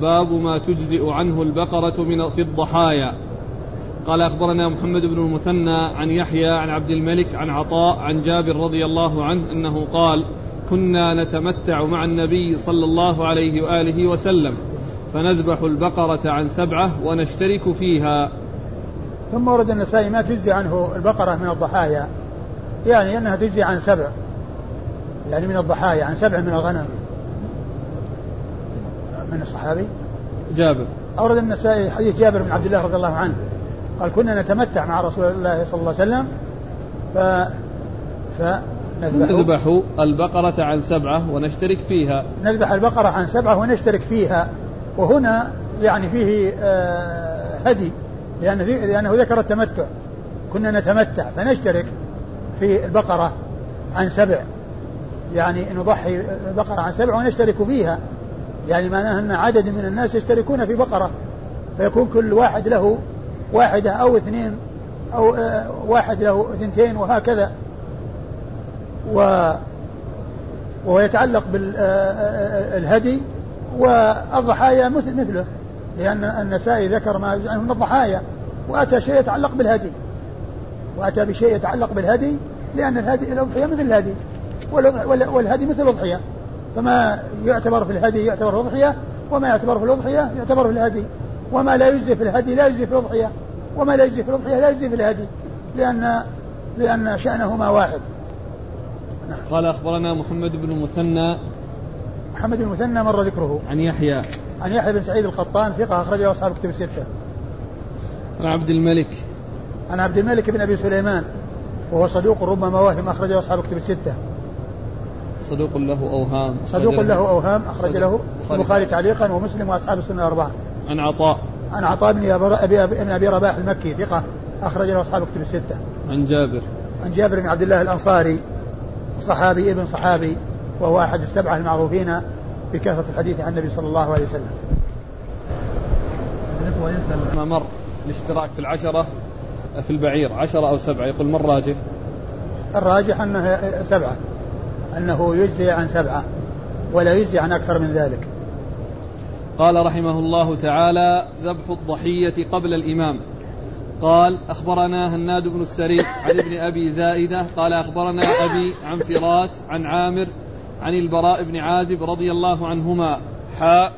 باب ما تجزئ عنه البقرة من في الضحايا. قال أخبرنا محمد بن المثنى عن يحيى عن عبد الملك عن عطاء عن جابر رضي الله عنه أنه قال كنا نتمتع مع النبي صلى الله عليه وآله وسلم فنذبح البقرة عن سبعة ونشترك فيها. ثم ورد النسائي ما تجزي عنه البقرة من الضحايا. يعني أنها تجزي عن سبع. يعني من الضحايا عن سبع من الغنم. من الصحابي؟ جابر. أورد النسائي حديث جابر بن عبد الله رضي الله عنه. قال كنا نتمتع مع رسول الله صلى الله عليه وسلم ف فنذبح نذبح البقرة عن سبعة ونشترك فيها. نذبح البقرة عن سبعة ونشترك فيها. وهنا يعني فيه آه هدي. لأنه, لأنه ذكر التمتع. كنا نتمتع. فنشترك في البقرة عن سبع. يعني نضحي البقرة عن سبع ونشترك فيها. يعني معناه أن عدد من الناس يشتركون في بقرة. فيكون كل واحد له واحدة أو اثنين أو آه، واحد له اثنتين وهكذا. و وهو يتعلق بالهدي آه، آه، والضحايا مثل مثله. لأن النسائي ذكر ما عنه من الضحايا. وأتى شيء يتعلق بالهدي. وأتى بشيء يتعلق بالهدي لأن الهدي الأضحية مثل الهدي. والهدي مثل الأضحية فما يعتبر في الهدي يعتبر في الأضحية وما يعتبر في الأضحية يعتبر في الهدي. وما لا يجزي في الهدي لا يجزي في الأضحية وما لا يجزي في الأضحية لا يجزي في الهدي. لأن لأن شأنهما واحد. نعم. قال أخبرنا محمد بن المثنى. محمد بن المثنى مر ذكره. عن يحيى. عن يحيى بن سعيد القطان ثقة أخرجه أصحاب كتب الستة. عن عبد الملك. عن عبد الملك بن أبي سليمان وهو صدوق ربما واهم أخرجه أصحاب كتب الستة. صدوق له أوهام. صدوق له أوهام أخرج له البخاري تعليقا ومسلم وأصحاب السنة الأربعة. عن عطاء. عن عطاء بن أبي, بن أبي رباح المكي ثقة أخرج له أصحاب كتب الستة. عن جابر. عن جابر بن عبد الله الأنصاري صحابي ابن صحابي وهو أحد السبعة المعروفين بكثرة الحديث عن النبي صلى الله عليه وسلم. ما مر. الاشتراك في العشرة في البعير عشرة أو سبعة يقول من راجح؟ الراجح أنه سبعة أنه يجزي عن سبعة ولا يجزي عن أكثر من ذلك. قال رحمه الله تعالى ذبح الضحية قبل الإمام. قال أخبرنا هناد بن السري عن ابن أبي زائدة قال أخبرنا أبي عن فراس عن عامر عن البراء بن عازب رضي الله عنهما حاء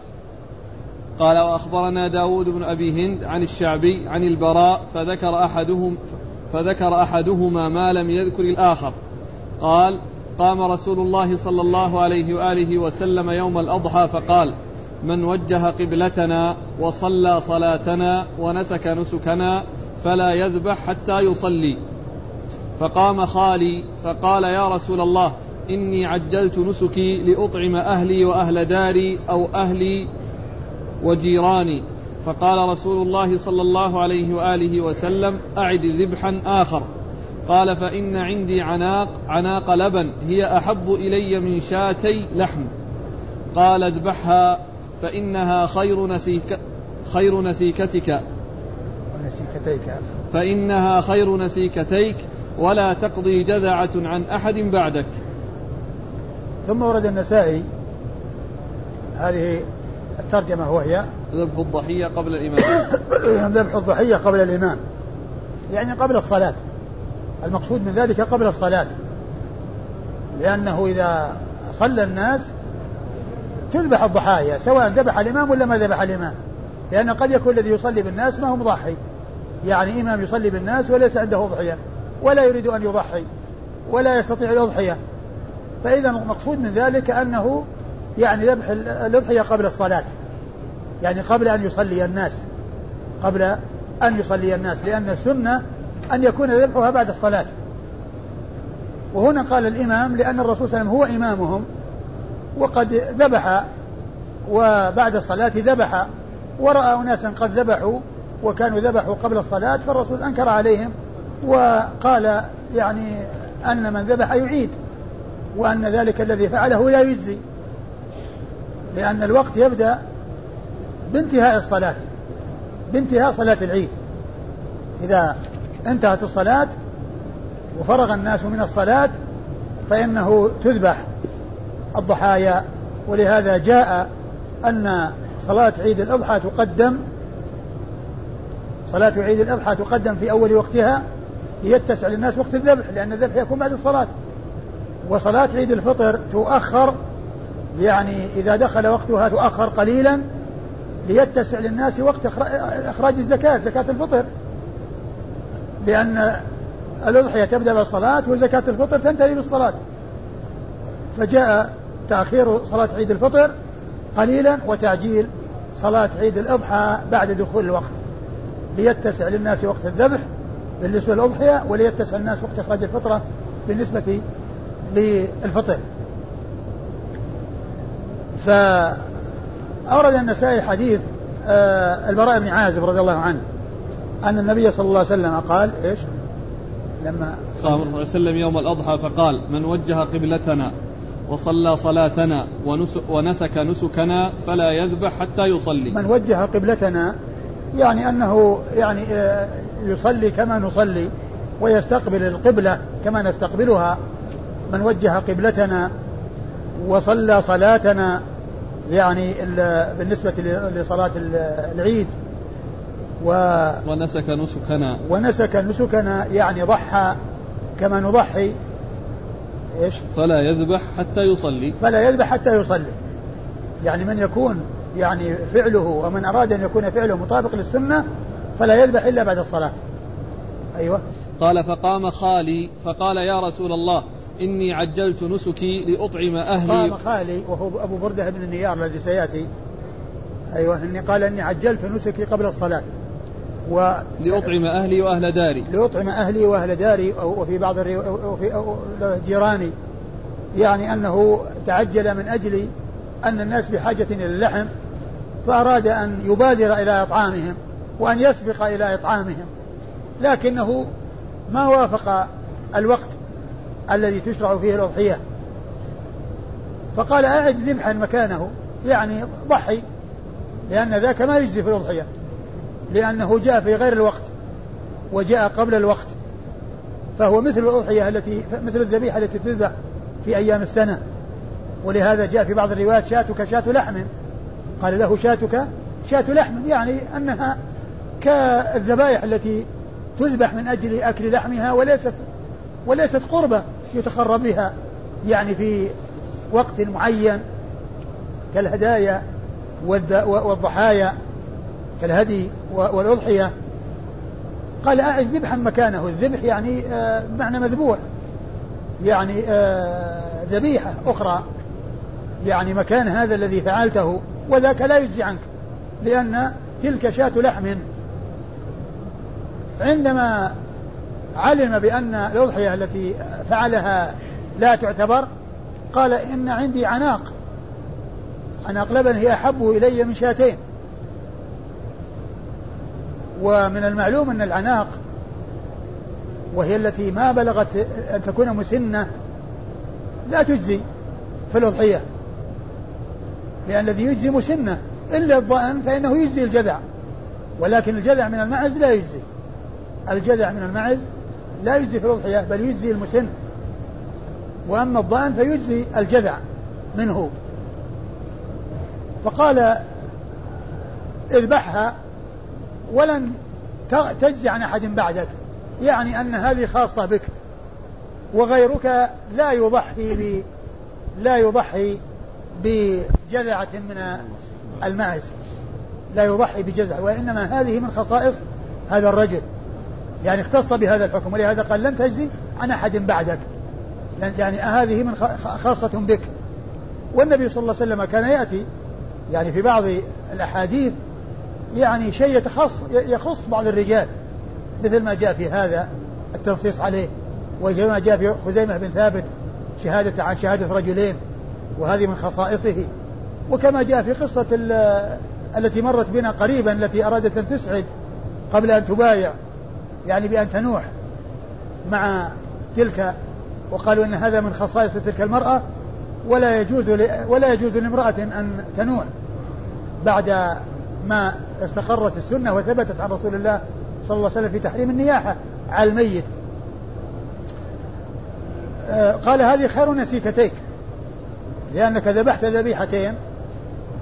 قال وأخبرنا داود بن أبي هند عن الشعبي عن البراء فذكر أحدهم فذكر أحدهما ما لم يذكر الآخر. قال قام رسول الله صلى الله عليه وآله وسلم يوم الأضحى فقال من وجه قبلتنا وصلى صلاتنا ونسك نسكنا فلا يذبح حتى يصلي. فقام خالي فقال يا رسول الله إني عجلت نسكي لأطعم أهلي وأهل داري أو أهلي وجيراني. فقال رسول الله صلى الله عليه وآله وسلم أعد ذبحا آخر. قال فإن عندي عناق عناق لبن هي أحب إلي من شاتي لحم. قال اذبحها فإنها خير نسيك خير نسيكتك. نسيكتيك. فإنها خير نسيكتيك ولا تقضي جذعة عن أحد بعدك. ثم ورد النسائي هذه الترجمة وهي ذبح الضحية قبل الإمام. [coughs] ذبح الضحية قبل الإمام. يعني قبل الصلاة. المقصود من ذلك قبل الصلاة. لأنه إذا صلى الناس تذبح الضحايا سواء ذبح الإمام ولا ما ذبح الإمام. لأن قد يكون الذي يصلي بالناس ما هو مضحي. يعني إمام يصلي بالناس وليس عنده أضحية. ولا يريد أن يضحي. ولا يستطيع الأضحية. فإذا المقصود من ذلك أنه يعني ذبح الأضحية قبل الصلاة. يعني قبل أن يصلي الناس. قبل أن يصلي الناس. لأن السنة أن يكون ذبحها بعد الصلاة. وهنا قال الإمام لأن الرسول صلى الله عليه وسلم هو إمامهم. وقد ذبح وبعد الصلاة ذبح. ورأى أناسا قد ذبحوا وكانوا ذبحوا قبل الصلاة. فالرسول أنكر عليهم وقال يعني أن من ذبح يعيد. وأن ذلك الذي فعله لا يجزي. لأن الوقت يبدأ بانتهاء الصلاة بانتهاء صلاة العيد. إذا انتهت الصلاة وفرغ الناس من الصلاة فإنه تذبح الضحايا. ولهذا جاء أن صلاة عيد الأضحى تقدم صلاة عيد الأضحى تقدم في أول وقتها ليتسع للناس وقت الذبح لأن الذبح يكون بعد الصلاة. وصلاة عيد الفطر تؤخر يعني إذا دخل وقتها تؤخر قليلا ليتسع للناس وقت إخراج الزكاة زكاة الفطر. لأن الأضحية تبدأ بالصلاة وزكاة الفطر تنتهي بالصلاة. فجاء تأخير صلاة عيد الفطر قليلا وتعجيل صلاة عيد الأضحى بعد دخول الوقت. ليتسع للناس وقت الذبح بالنسبة للأضحية وليتسع الناس وقت إخراج الفطرة بالنسبة للفطر. فأورد النسائي حديث آه، البراء بن عازب رضي الله عنه أن النبي صلى الله عليه وسلم قال إيش؟ لما صلى الله عليه وسلم يوم الأضحى فقال من وجه قبلتنا وصلى صلاتنا ونسك نسكنا فلا يذبح حتى يصلي. من وجه قبلتنا يعني أنه يعني آه، يصلي كما نصلي ويستقبل القبلة كما نستقبلها. من وجه قبلتنا وصلى صلاتنا يعني بالنسبة لصلاة العيد و ونسك نسكنا ونسك نسكنا يعني ضحى كما نضحي إيش؟ فلا يذبح حتى يصلي فلا يذبح حتى يصلي يعني من يكون يعني فعله ومن أراد أن يكون فعله مطابق للسنة فلا يذبح إلا بعد الصلاة. أيوه. قال فقام خالي فقال يا رسول الله إني عجلت نسكي لأطعم أهلي. قام خالي وهو أبو بردة بن النيار الذي سيأتي. أيوه إني قال إني عجلت نسكي قبل الصلاة. و لأطعم أهلي وأهل داري. لأطعم أهلي وأهل داري وفي بعض الري... وفي جيراني. يعني أنه تعجل من أجل أن الناس بحاجة إلى اللحم فأراد أن يبادر إلى إطعامهم وأن يسبق إلى إطعامهم. لكنه ما وافق الوقت الذي تشرع فيه الأضحية. فقال أعد ذبحا مكانه يعني ضحي لأن ذاك ما يجزي في الأضحية لأنه جاء في غير الوقت وجاء قبل الوقت. فهو مثل الأضحية التي مثل الذبيحة التي تذبح في أيام السنة. ولهذا جاء في بعض الروايات شاتك شاة لحم. قال له شاتك شاة لحم يعني أنها كالذبائح التي تذبح من أجل أكل لحمها وليست وليست قربة يتقرب بها يعني في وقت معين كالهدايا والضحايا كالهدي والأضحية. قال أعد ذبحا مكانه. الذبح يعني آه، معنى مذبوح. يعني آه، ذبيحة أخرى. يعني مكان هذا الذي فعلته وذاك لا يجزي عنك لأن تلك شاة لحم. عندما علم بأن الأضحية التي فعلها لا تعتبر قال إن عندي عناق. عناق لبن هي أحب إلي من شاتين. ومن المعلوم أن العناق وهي التي ما بلغت أن تكون مسنة لا تجزي في الأضحية لأن الذي يجزي مسنة إلا الضأن فإنه يجزي الجذع ولكن الجذع من المعز لا يجزي. الجذع من المعز لا يجزي في الأضحية بل يجزي المسن. وأما الضأن فيجزي الجذع منه. فقال اذبحها ولن تجزي عن أحد بعدك. يعني أن هذه خاصة بك. وغيرك لا يضحي ب لا يضحي بجذعة من المعز لا يضحي بجزع وإنما هذه من خصائص هذا الرجل. يعني اختص بهذا الحكم ولهذا قال لن تجزي عن أحد بعدك. يعني هذه من خاصة بك. والنبي صلى الله عليه وسلم كان يأتي يعني في بعض الأحاديث يعني شيء يتخص يخص بعض الرجال. مثل ما جاء في هذا التنصيص عليه وكما جاء في خزيمة بن ثابت شهادة عن شهادة رجلين وهذه من خصائصه. وكما جاء في قصة التي مرت بنا قريبا التي أرادت أن تسعد قبل أن تبايع. يعني بأن تنوح مع تلك وقالوا أن هذا من خصائص تلك المرأة ولا يجوز ولا يجوز لامرأة أن تنوح بعد ما استقرت السنة وثبتت عن رسول الله صلى الله عليه وسلم في تحريم النياحة على الميت. آه، قال هذه خير نسيكتيك لأنك ذبحت ذبيحتين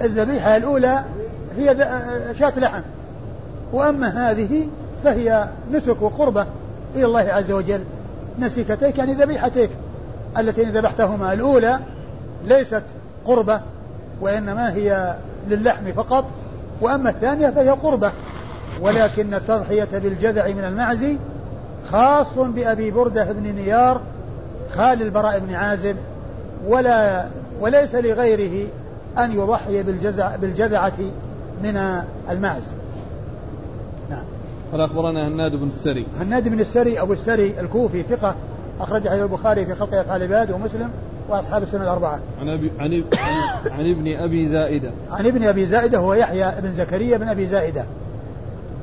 الذبيحة الأولى هي آه، شاة لحم وأما هذه فهي نسك وقربة إلى الله عز وجل. نسيكتيك يعني ذبيحتيك اللتين ذبحتهما الأولى ليست قربة وإنما هي للحم فقط وأما الثانية فهي قربة. ولكن التضحية بالجذع من المعز خاص بأبي بردة بن نيار خال البراء بن عازب ولا وليس لغيره أن يضحي بالجذعة من المعز. قال أخبرنا هناد بن السري هناد بن السري أبو السري الكوفي ثقة أخرج حديث البخاري في خلق أفعال العباد ومسلم وأصحاب السنة الأربعة. عن أبي عن, عن ابن أبي زائدة. عن ابن أبي زائدة هو يحيى بن زكريا بن أبي زائدة.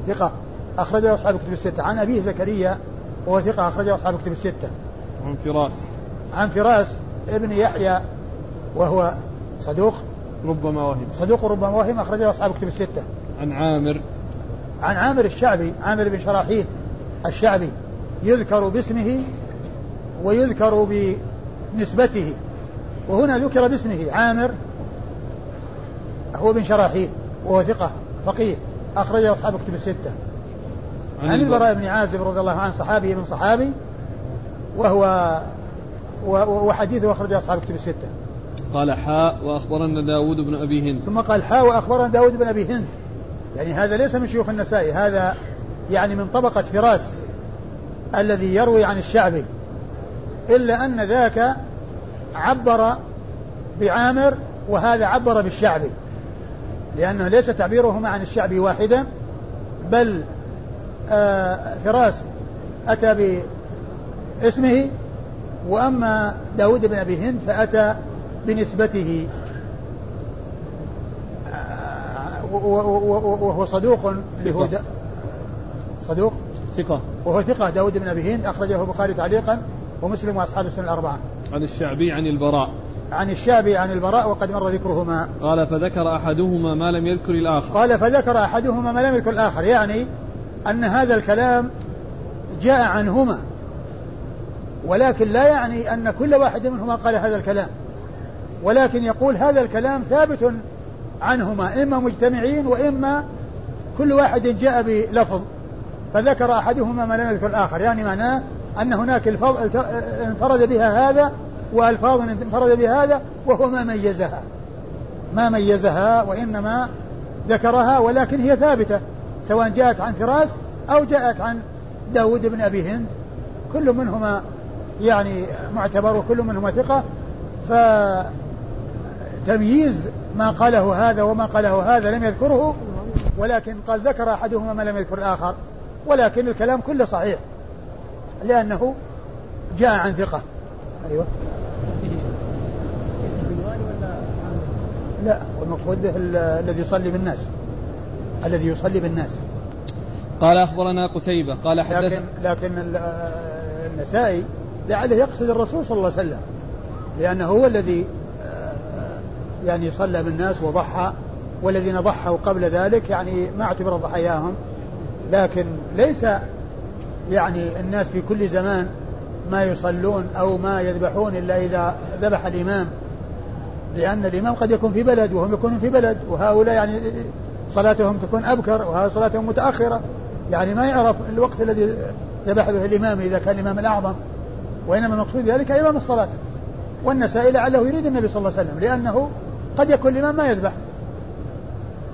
ثقة أخرجه أصحاب الكتب الستة. عن أبيه زكريا وهو ثقة أخرجه أصحاب الكتب الستة. عن فراس. عن فراس ابن يحيى وهو صدوق ربما وهم صدوق ربما وهم أخرجه أصحاب الكتب الستة. عن عامر عن عامر الشعبي عامر بن شراحيل الشعبي يذكر باسمه ويذكر بنسبته. وهنا ذكر باسمه عامر هو بن شراحيل وهو ثقة فقيه أخرجه أصحاب كتب الستة. عن, البراء بن عازب رضي الله عنه صحابي من صحابي وهو وحديثه أخرجه أصحاب كتب الستة. قال حاء وأخبرنا داود بن أبي هند. ثم قال حاء وأخبرنا داود بن أبي هند. يعني هذا ليس من شيوخ النسائي هذا يعني من طبقة فراس الذي يروي عن الشعبي إلا أن ذاك عبر بعامر وهذا عبر بالشعبي لأنه ليس تعبيرهما عن الشعبي واحدا بل آه فراس أتى باسمه وأما داود بن أبي هند فأتى بنسبته آه، وهو صدوق اللي هو صدوق؟ ثقة. وهو ثقة. داود بن أبي هند أخرجه البخاري تعليقا ومسلم وأصحاب السنة الأربعة. عن الشعبي عن البراء. عن الشعبي عن البراء وقد مر ذكرهما. قال فذكر أحدهما ما لم يذكر الآخر. قال فذكر أحدهما ما لم يذكر الآخر. يعني أن هذا الكلام جاء عنهما ولكن لا يعني أن كل واحد منهما قال هذا الكلام. ولكن يقول هذا الكلام ثابت عنهما إما مجتمعين وإما كل واحد جاء بلفظ. فذكر أحدهما ما لم يذكر الآخر. يعني معناه أن هناك انفرد بها هذا وألفاظ انفرد بها هذا وهو ما ميزها. ما ميزها وإنما ذكرها ولكن هي ثابتة. سواء جاءت عن فراس أو جاءت عن داود بن أبي هند. كل منهما يعني معتبر وكل منهما ثقة. فتمييز ما قاله هذا وما قاله هذا لم يذكره ولكن قال ذكر أحدهما ما لم يذكر الآخر. ولكن الكلام كله صحيح لأنه جاء عن ثقة. أيوة. لا والمقصود به الذي يصلي بالناس. الذي يصلي بالناس. قال أخبرنا قتيبة قال حدث لكن لكن النسائي لعله يقصد الرسول صلى الله عليه وسلم لأنه هو الذي يعني صلى بالناس وضحى والذين ضحوا قبل ذلك يعني ما اعتبر ضحاياهم لكن ليس يعني الناس في كل زمان ما يصلون أو ما يذبحون إلا إذا ذبح الإمام لأن الإمام قد يكون في بلد وهم يكونون في بلد وهؤلاء يعني صلاتهم تكون أبكر وهذا صلاتهم متأخرة. يعني ما يعرف الوقت الذي ذبح به الإمام إذا كان الإمام الأعظم وإنما المقصود ذلك إمام الصلاة. والنسائي لعله يريد النبي صلى الله عليه وسلم لأنه قد يكون الإمام ما يذبح.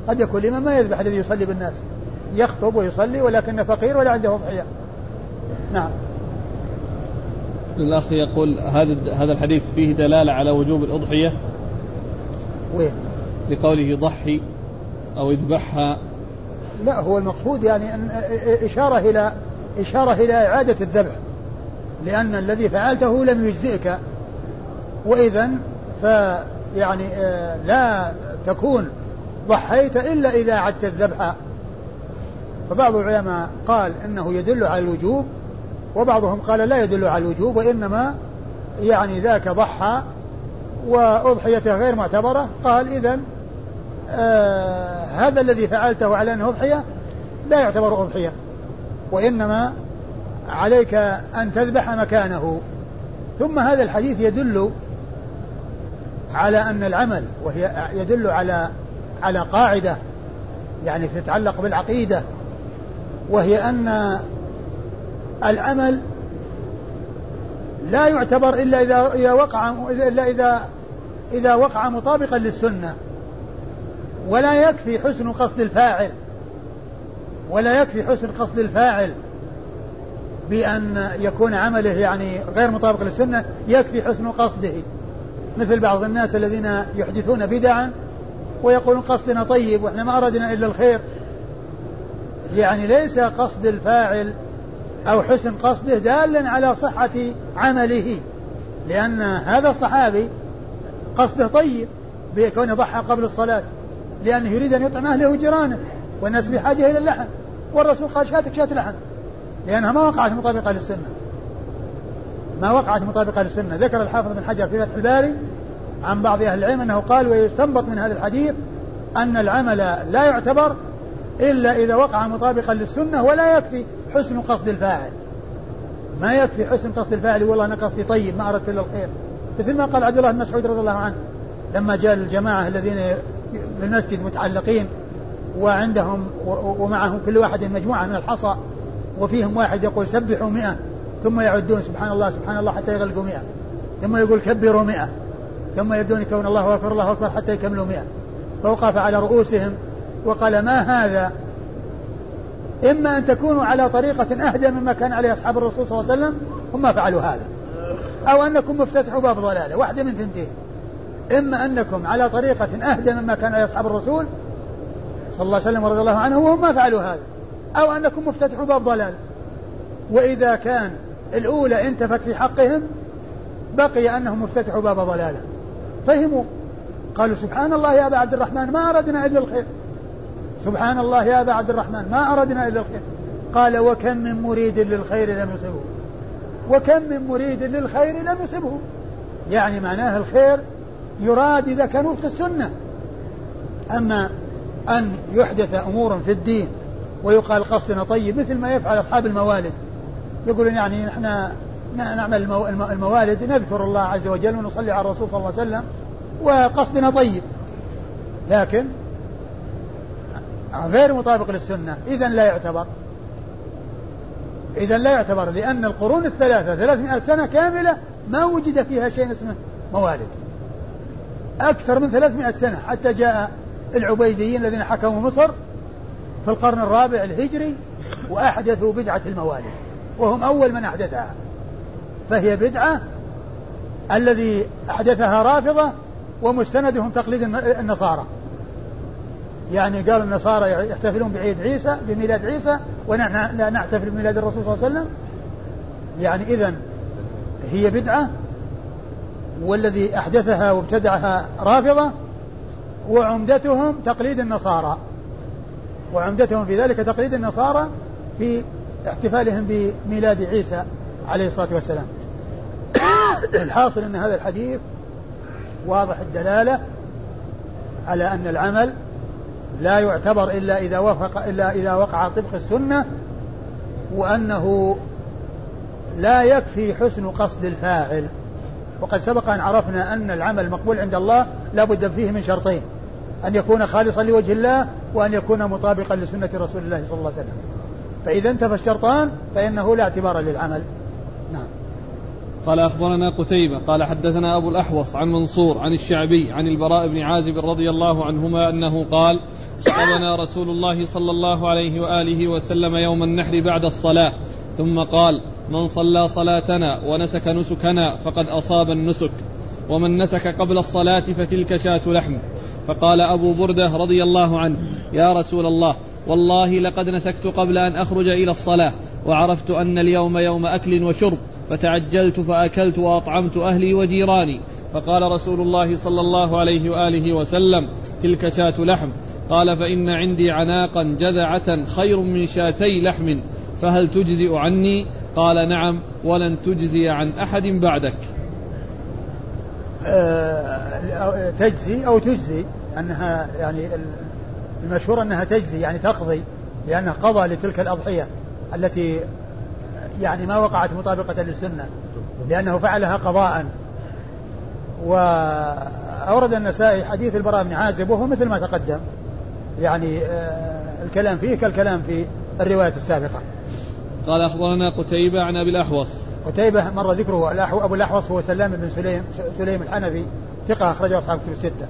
قد يكون الإمام ما يذبح الذي يصلي بالناس. يخطب ويصلي ولكنه فقير ولا عنده أضحية. نعم. الأخ يقول هذا هذا الحديث فيه دلالة على وجوب الأضحية؟ وين؟ لقوله ضحي أو اذبحها. لا هو المقصود يعني أن إشارة إلى إشارة إلى إعادة الذبح. لأن الذي فعلته لم يجزئك. وإذا فيعني آه، لا تكون ضحيت إلا إذا أعدت الذبح. فبعض العلماء قال إنه يدل على الوجوب وبعضهم قال لا يدل على الوجوب وإنما يعني ذاك ضحى وأضحيته غير معتبرة. قال اذا آه هذا الذي فعلته على أنه أضحية لا يعتبر أضحية وإنما عليك أن تذبح مكانه. ثم هذا الحديث يدل على أن العمل وهي يدل على على قاعدة يعني تتعلق بالعقيدة وهي أن العمل لا يعتبر إلا إذا إذا وقع إلا إذا إذا وقع مطابقا للسنة ولا يكفي حسن قصد الفاعل ولا يكفي حسن قصد الفاعل بأن يكون عمله يعني غير مطابق للسنة يكفي حسن قصده. مثل بعض الناس الذين يحدثون بدعا ويقولون قصدنا طيب وإحنا ما أردنا إلا الخير. يعني ليس قصد الفاعل أو حسن قصده دالا على صحة عمله لأن هذا الصحابي قصده طيب بكونه ضحى قبل الصلاة لأنه يريد أن يطعم أهله وجيرانه والناس بحاجة إلى اللحم والرسول قال شاتك شات لحم لأنها ما وقعت مطابقة للسنة ما وقعت مطابقة للسنة ذكر الحافظ بن حجر في فتح الباري عن بعض أهل العلم أنه قال ويستنبط من هذا الحديث أن العمل لا يعتبر إلا إذا وقع مطابقا للسنة ولا يكفي حسن قصد الفاعل. ما يكفي حسن قصد الفاعل والله أنا قصدي طيب ما أردت إلا الخير. مثل ما قال عبد الله بن مسعود رضي الله عنه لما جاء الجماعة الذين بالمسجد متعلقين وعندهم ومعهم كل واحد مجموعة من الحصى وفيهم واحد يقول سبحوا مئة ثم يعدون سبحان الله سبحان الله حتى يغلقوا مئة. ثم يقول كبروا مئة. ثم يبدون كون الله أكبر الله أكبر حتى يكملوا مئة. فوقف على رؤوسهم وقال ما هذا؟ إما أن تكونوا على طريقة أهدى مما كان عليه أصحاب الرسول صلى الله عليه وسلم هم فعلوا هذا. أو أنكم مفتتحوا باب ضلالة واحدة من ثنتين. إما أنكم على طريقة أهدى مما كان عليه أصحاب الرسول صلى الله عليه وسلم ورضي الله عنه وهم ما فعلوا هذا. أو أنكم مفتتحوا باب ضلال وإذا كان الأولى انتفت في حقهم بقي أنهم افتتحوا باب ضلالة. فهموا. قالوا سبحان الله يا أبا عبد الرحمن ما أردنا إلا الخير. سبحان الله يا أبا عبد الرحمن ما أردنا إلا الخير. قال وكم من مريد للخير لم يصبه. وكم من مريد للخير لم يصبه. يعني معناه الخير يراد إذا كان وفق السنة. أما أن يحدث أمور في الدين ويقال قصدنا طيب مثل ما يفعل أصحاب الموالد. يقولون يعني نحن نعمل الموالد نذكر الله عز وجل ونصلي على الرسول صلى الله عليه وسلم وقصدنا طيب. لكن غير مطابق للسنة. إذا لا يعتبر. إذا لا يعتبر لأن القرون الثلاثة 300 سنة كاملة ما وجد فيها شيء اسمه موالد. أكثر من 300 سنة. حتى جاء العبيديين الذين حكموا مصر في القرن الرابع الهجري وأحدثوا بدعة الموالد. وهم أول من أحدثها. فهي بدعة الذي أحدثها رافضة ومستندهم تقليد النصارى. يعني قال النصارى يحتفلون بعيد عيسى بميلاد عيسى ونحن لا نحتفل بميلاد الرسول صلى الله عليه وسلم. يعني إذا هي بدعة والذي أحدثها وابتدعها رافضة وعمدتهم تقليد النصارى. وعمدتهم في ذلك تقليد النصارى في احتفالهم بميلاد عيسى عليه الصلاة والسلام. الحاصل أن هذا الحديث واضح الدلالة على أن العمل لا يعتبر إلا إذا وفق إلا إذا وقع طبق السنة وأنه لا يكفي حسن قصد الفاعل. وقد سبق أن عرفنا أن العمل مقبول عند الله لا بد فيه من شرطين أن يكون خالصا لوجه الله وأن يكون مطابقا لسنة رسول الله صلى الله عليه وسلم. فإذا انتفى الشرطان فإنه لا اعتبار للعمل. نعم. قال أخبرنا قتيبة قال حدثنا أبو الأحوص عن منصور عن الشعبي عن البراء بن عازب رضي الله عنهما أنه قال خطبنا رسول الله صلى الله عليه وآله وسلم يوم النحر بعد الصلاة ثم قال من صلى صلاتنا ونسك نسكنا فقد أصاب النسك ومن نسك قبل الصلاة فتلك شاة لحم فقال أبو بردة رضي الله عنه يا رسول الله والله لقد نسكت قبل أن أخرج إلى الصلاة وعرفت أن اليوم يوم أكل وشرب فتعجلت فأكلت وأطعمت أهلي وجيراني. فقال رسول الله صلى الله عليه وآله وسلم تلك شاة لحم. قال فإن عندي عناقا جذعة خير من شاتي لحم فهل تجزئ عني؟ قال نعم ولن تجزي عن أحد بعدك. أه تجزي أو تجزي أنها يعني المشهور أنها تجزي يعني تقضي لأنها قضى لتلك الأضحية التي يعني ما وقعت مطابقة للسنة لأنه فعلها قضاء. وأورد النسائي حديث البراء بن عازب وهو مثل ما تقدم. يعني آه، الكلام فيه كالكلام في الرواية السابقة. قال أخبرنا قتيبة عن أبي الأحوص. قتيبة مر ذكره أبو الأحوص هو سلام بن سليم سليم الحنفي ثقة أخرجه أصحاب كتب الستة.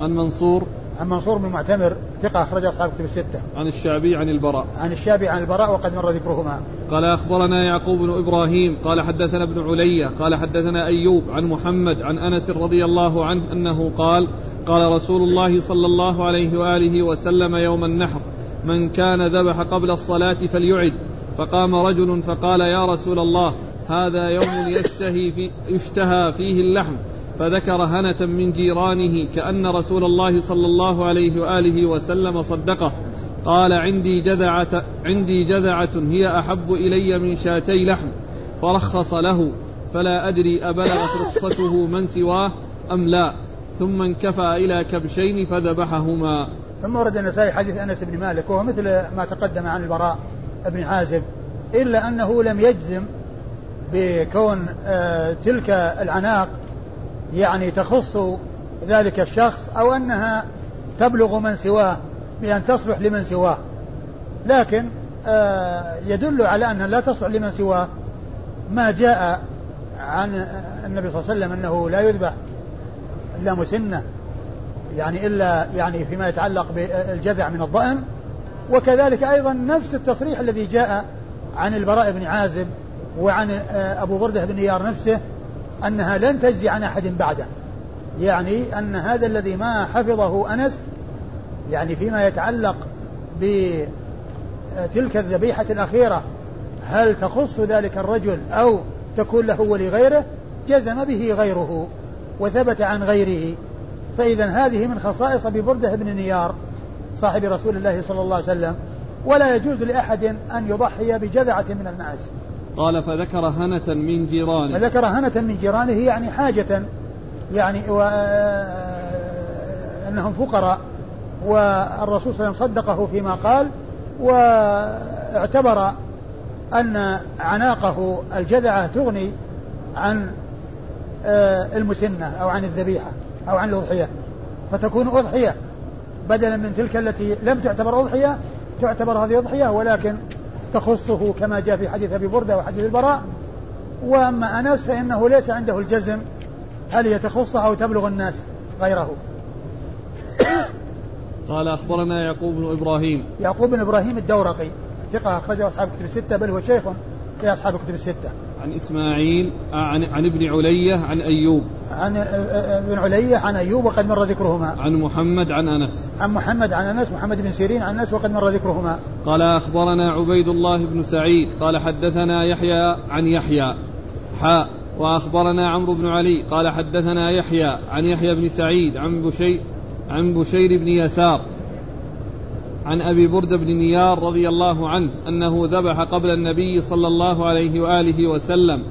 عن منصور عن منصور بن معتمر ثقة أخرج أصحاب كتب الستة. عن الشعبي عن البراء. عن الشعبي عن البراء وقد مر ذكرهما. قال أخبرنا يعقوب بن إبراهيم قال حدثنا ابن علية قال حدثنا أيوب عن محمد عن أنس رضي الله عنه أنه قال قال رسول الله صلى الله عليه وآله وسلم يوم النحر من كان ذبح قبل الصلاة فليعد فقام رجل فقال يا رسول الله هذا يوم يشتهي في يشتهى فيه اللحم فذكر هنة من جيرانه كأن رسول الله صلى الله عليه وآله وسلم صدقه. قال عندي جذعة عندي جذعة هي أحب إلي من شاتي لحم فرخص له فلا أدري أبلغت رخصته من سواه أم لا. ثم انكفى إلى كبشين فذبحهما. ثم ورد النسائي حديث أنس بن مالك وهو مثل ما تقدم عن البراء بن عازب إلا أنه لم يجزم بكون آه، تلك العناق يعني تخص ذلك الشخص أو أنها تبلغ من سواه بأن تصلح لمن سواه. لكن آه، يدل على أنها لا تصلح لمن سواه. ما جاء عن النبي صلى الله عليه وسلم أنه لا يذبح إلا مسنة يعني إلا يعني فيما يتعلق بالجذع من الضأن. وكذلك أيضا نفس التصريح الذي جاء عن البراء بن عازب وعن آه، أبو بردة بن نيار نفسه أنها لن تجزي عن أحد بعده. يعني أن هذا الذي ما حفظه أنس يعني فيما يتعلق بتلك الذبيحة الأخيرة هل تخص ذلك الرجل أو تكون له ولغيره جزم به غيره وثبت عن غيره. فإذا هذه من خصائص أبي بردة بن نيار صاحب رسول الله صلى الله عليه وسلم ولا يجوز لأحد أن يضحي بجذعة من المعز قال فذكر هنة من جيرانه. فذكر هنة من جيرانه يعني حاجة يعني و أنهم فقراء والرسول صلى الله عليه وسلم صدقه فيما قال واعتبر أن عناقه الجذعة تغني عن آه، المسنة أو عن الذبيحة أو عن الأضحية فتكون أضحية بدلا من تلك التي لم تعتبر أضحية تعتبر هذه أضحية ولكن تخصه كما جاء في حديث أبي بردة وحديث البراء. وأما أنس فإنه ليس عنده الجزم. هل هي تخصه أو تبلغ الناس غيره؟ [coughs] قال أخبرنا يعقوب بن إبراهيم. يعقوب بن إبراهيم الدورقي. ثقة أخرجه أصحاب كتب الستة بل هو شيخ في أصحاب كتب الستة. عن إسماعيل عن, عن ابن علية عن أيوب. عن ابن علية عن أيوب وقد مر ذكرهما. عن محمد عن أنس. عن محمد عن أنس محمد بن سيرين عن أنس وقد مر ذكرهما. قال أخبرنا عبيد الله بن سعيد. قال حدثنا يحيى عن يحيى. حاء وأخبرنا عمرو بن علي. قال حدثنا يحيى عن يحيى بن سعيد عن بشير عن بشير بن يسار. عن أبي برده بن نيار رضي الله عنه أنه ذبح قبل النبي صلى الله عليه وآله وسلم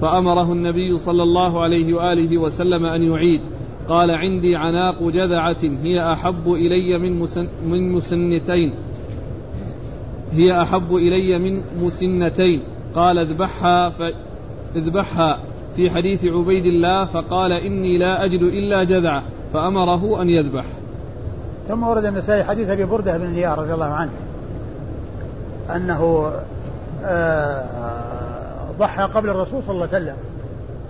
فأمره النبي صلى الله عليه وآله وسلم أن يعيد. قال عندي عناق جذعة هي أحب إلي من مسن من مسنتين. هي أحب إلي من مسنتين. قال اذبحها ف... اذبحها. في حديث عبيد الله فقال إني لا أجد إلا جذعة. فأمره أن يذبح. ثم ورد النسائي حديث أبي بردة بن نيار رضي الله عنه أنه آه، ضحى قبل الرسول صلى الله عليه وسلم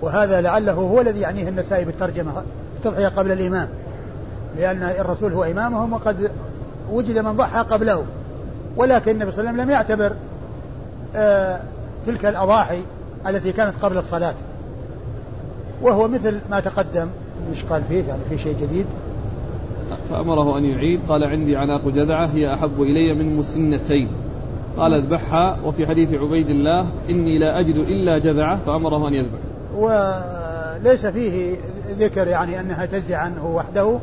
وهذا لعله هو الذي يعنيه النسائي بالترجمة استضحي قبل الإمام لأن الرسول هو إمامهم وقد وجد من ضحى قبله ولكن النبي صلى الله عليه وسلم لم يعتبر آه، تلك الأضاحي التي كانت قبل الصلاة. وهو مثل ما تقدم إيش قال فيه يعني في شيء جديد. فأمره أن يعيد. قال عندي عناق جذعة هي أحب إلي من مسنتين. قال اذبحها. وفي حديث عبيد الله إني لا أجد إلا جذعة. فأمره أن يذبح. وليس فيه ذكر يعني أنها تجزي عنه وحده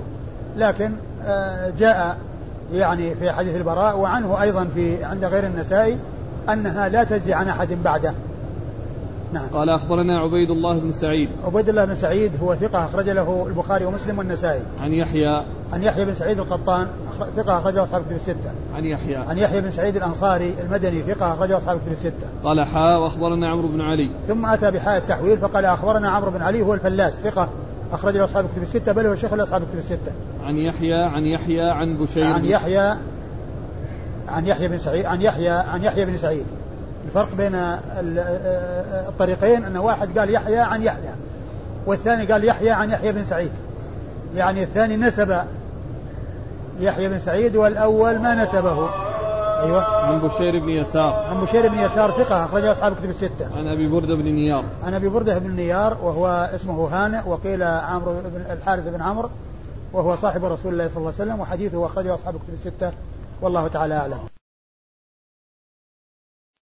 لكن آه، جاء يعني في حديث البراء وعنه أيضا في عند غير النسائي أنها لا تجزي عن أحد بعده. نعم. قال أخبرنا عبيد الله بن سعيد. عبيد الله بن سعيد هو ثقة أخرج له البخاري ومسلم والنسائي. عن يحيى. عن يحيى بن سعيد القطان ثقة أخرجه أصحاب الكتب الستة. عن يحيى. عن يحيى بن سعيد الأنصاري المدني ثقة أخرجه أصحاب الكتب الستة. قال حاء وأخبرنا عمرو بن علي. ثم أتى بحاء التحويل فقال أخبرنا عمرو بن علي هو الفلاس ثقة أخرج له أصحاب الكتب الستة بل هو شيخ لأصحاب الكتب الستة. عن يحيى عن يحيى عن بشير. عن يحيى عن يحيى بن سعيد عن يحيى عن يحيى بن سعيد. الفرق بين ال- الطريقين أن واحد قال يحيى عن يحيى والثاني قال يحيى عن يحيى بن سعيد. يعني الثاني نسب يحيى بن سعيد والأول ما نسبه. أيوه. عن بشير بن يسار. عن بشير بن يسار ثقة أخرجه أصحاب الكتب الستة. عن أبي بردة بن نيار. عن أبي بردة بن نيار وهو اسمه هانئ وقيل عمرو بن الحارث بن عمرو وهو صاحب رسول الله صلى الله عليه وسلم وحديثه أخرجه أصحاب الكتب الستة. والله تعالى أعلم.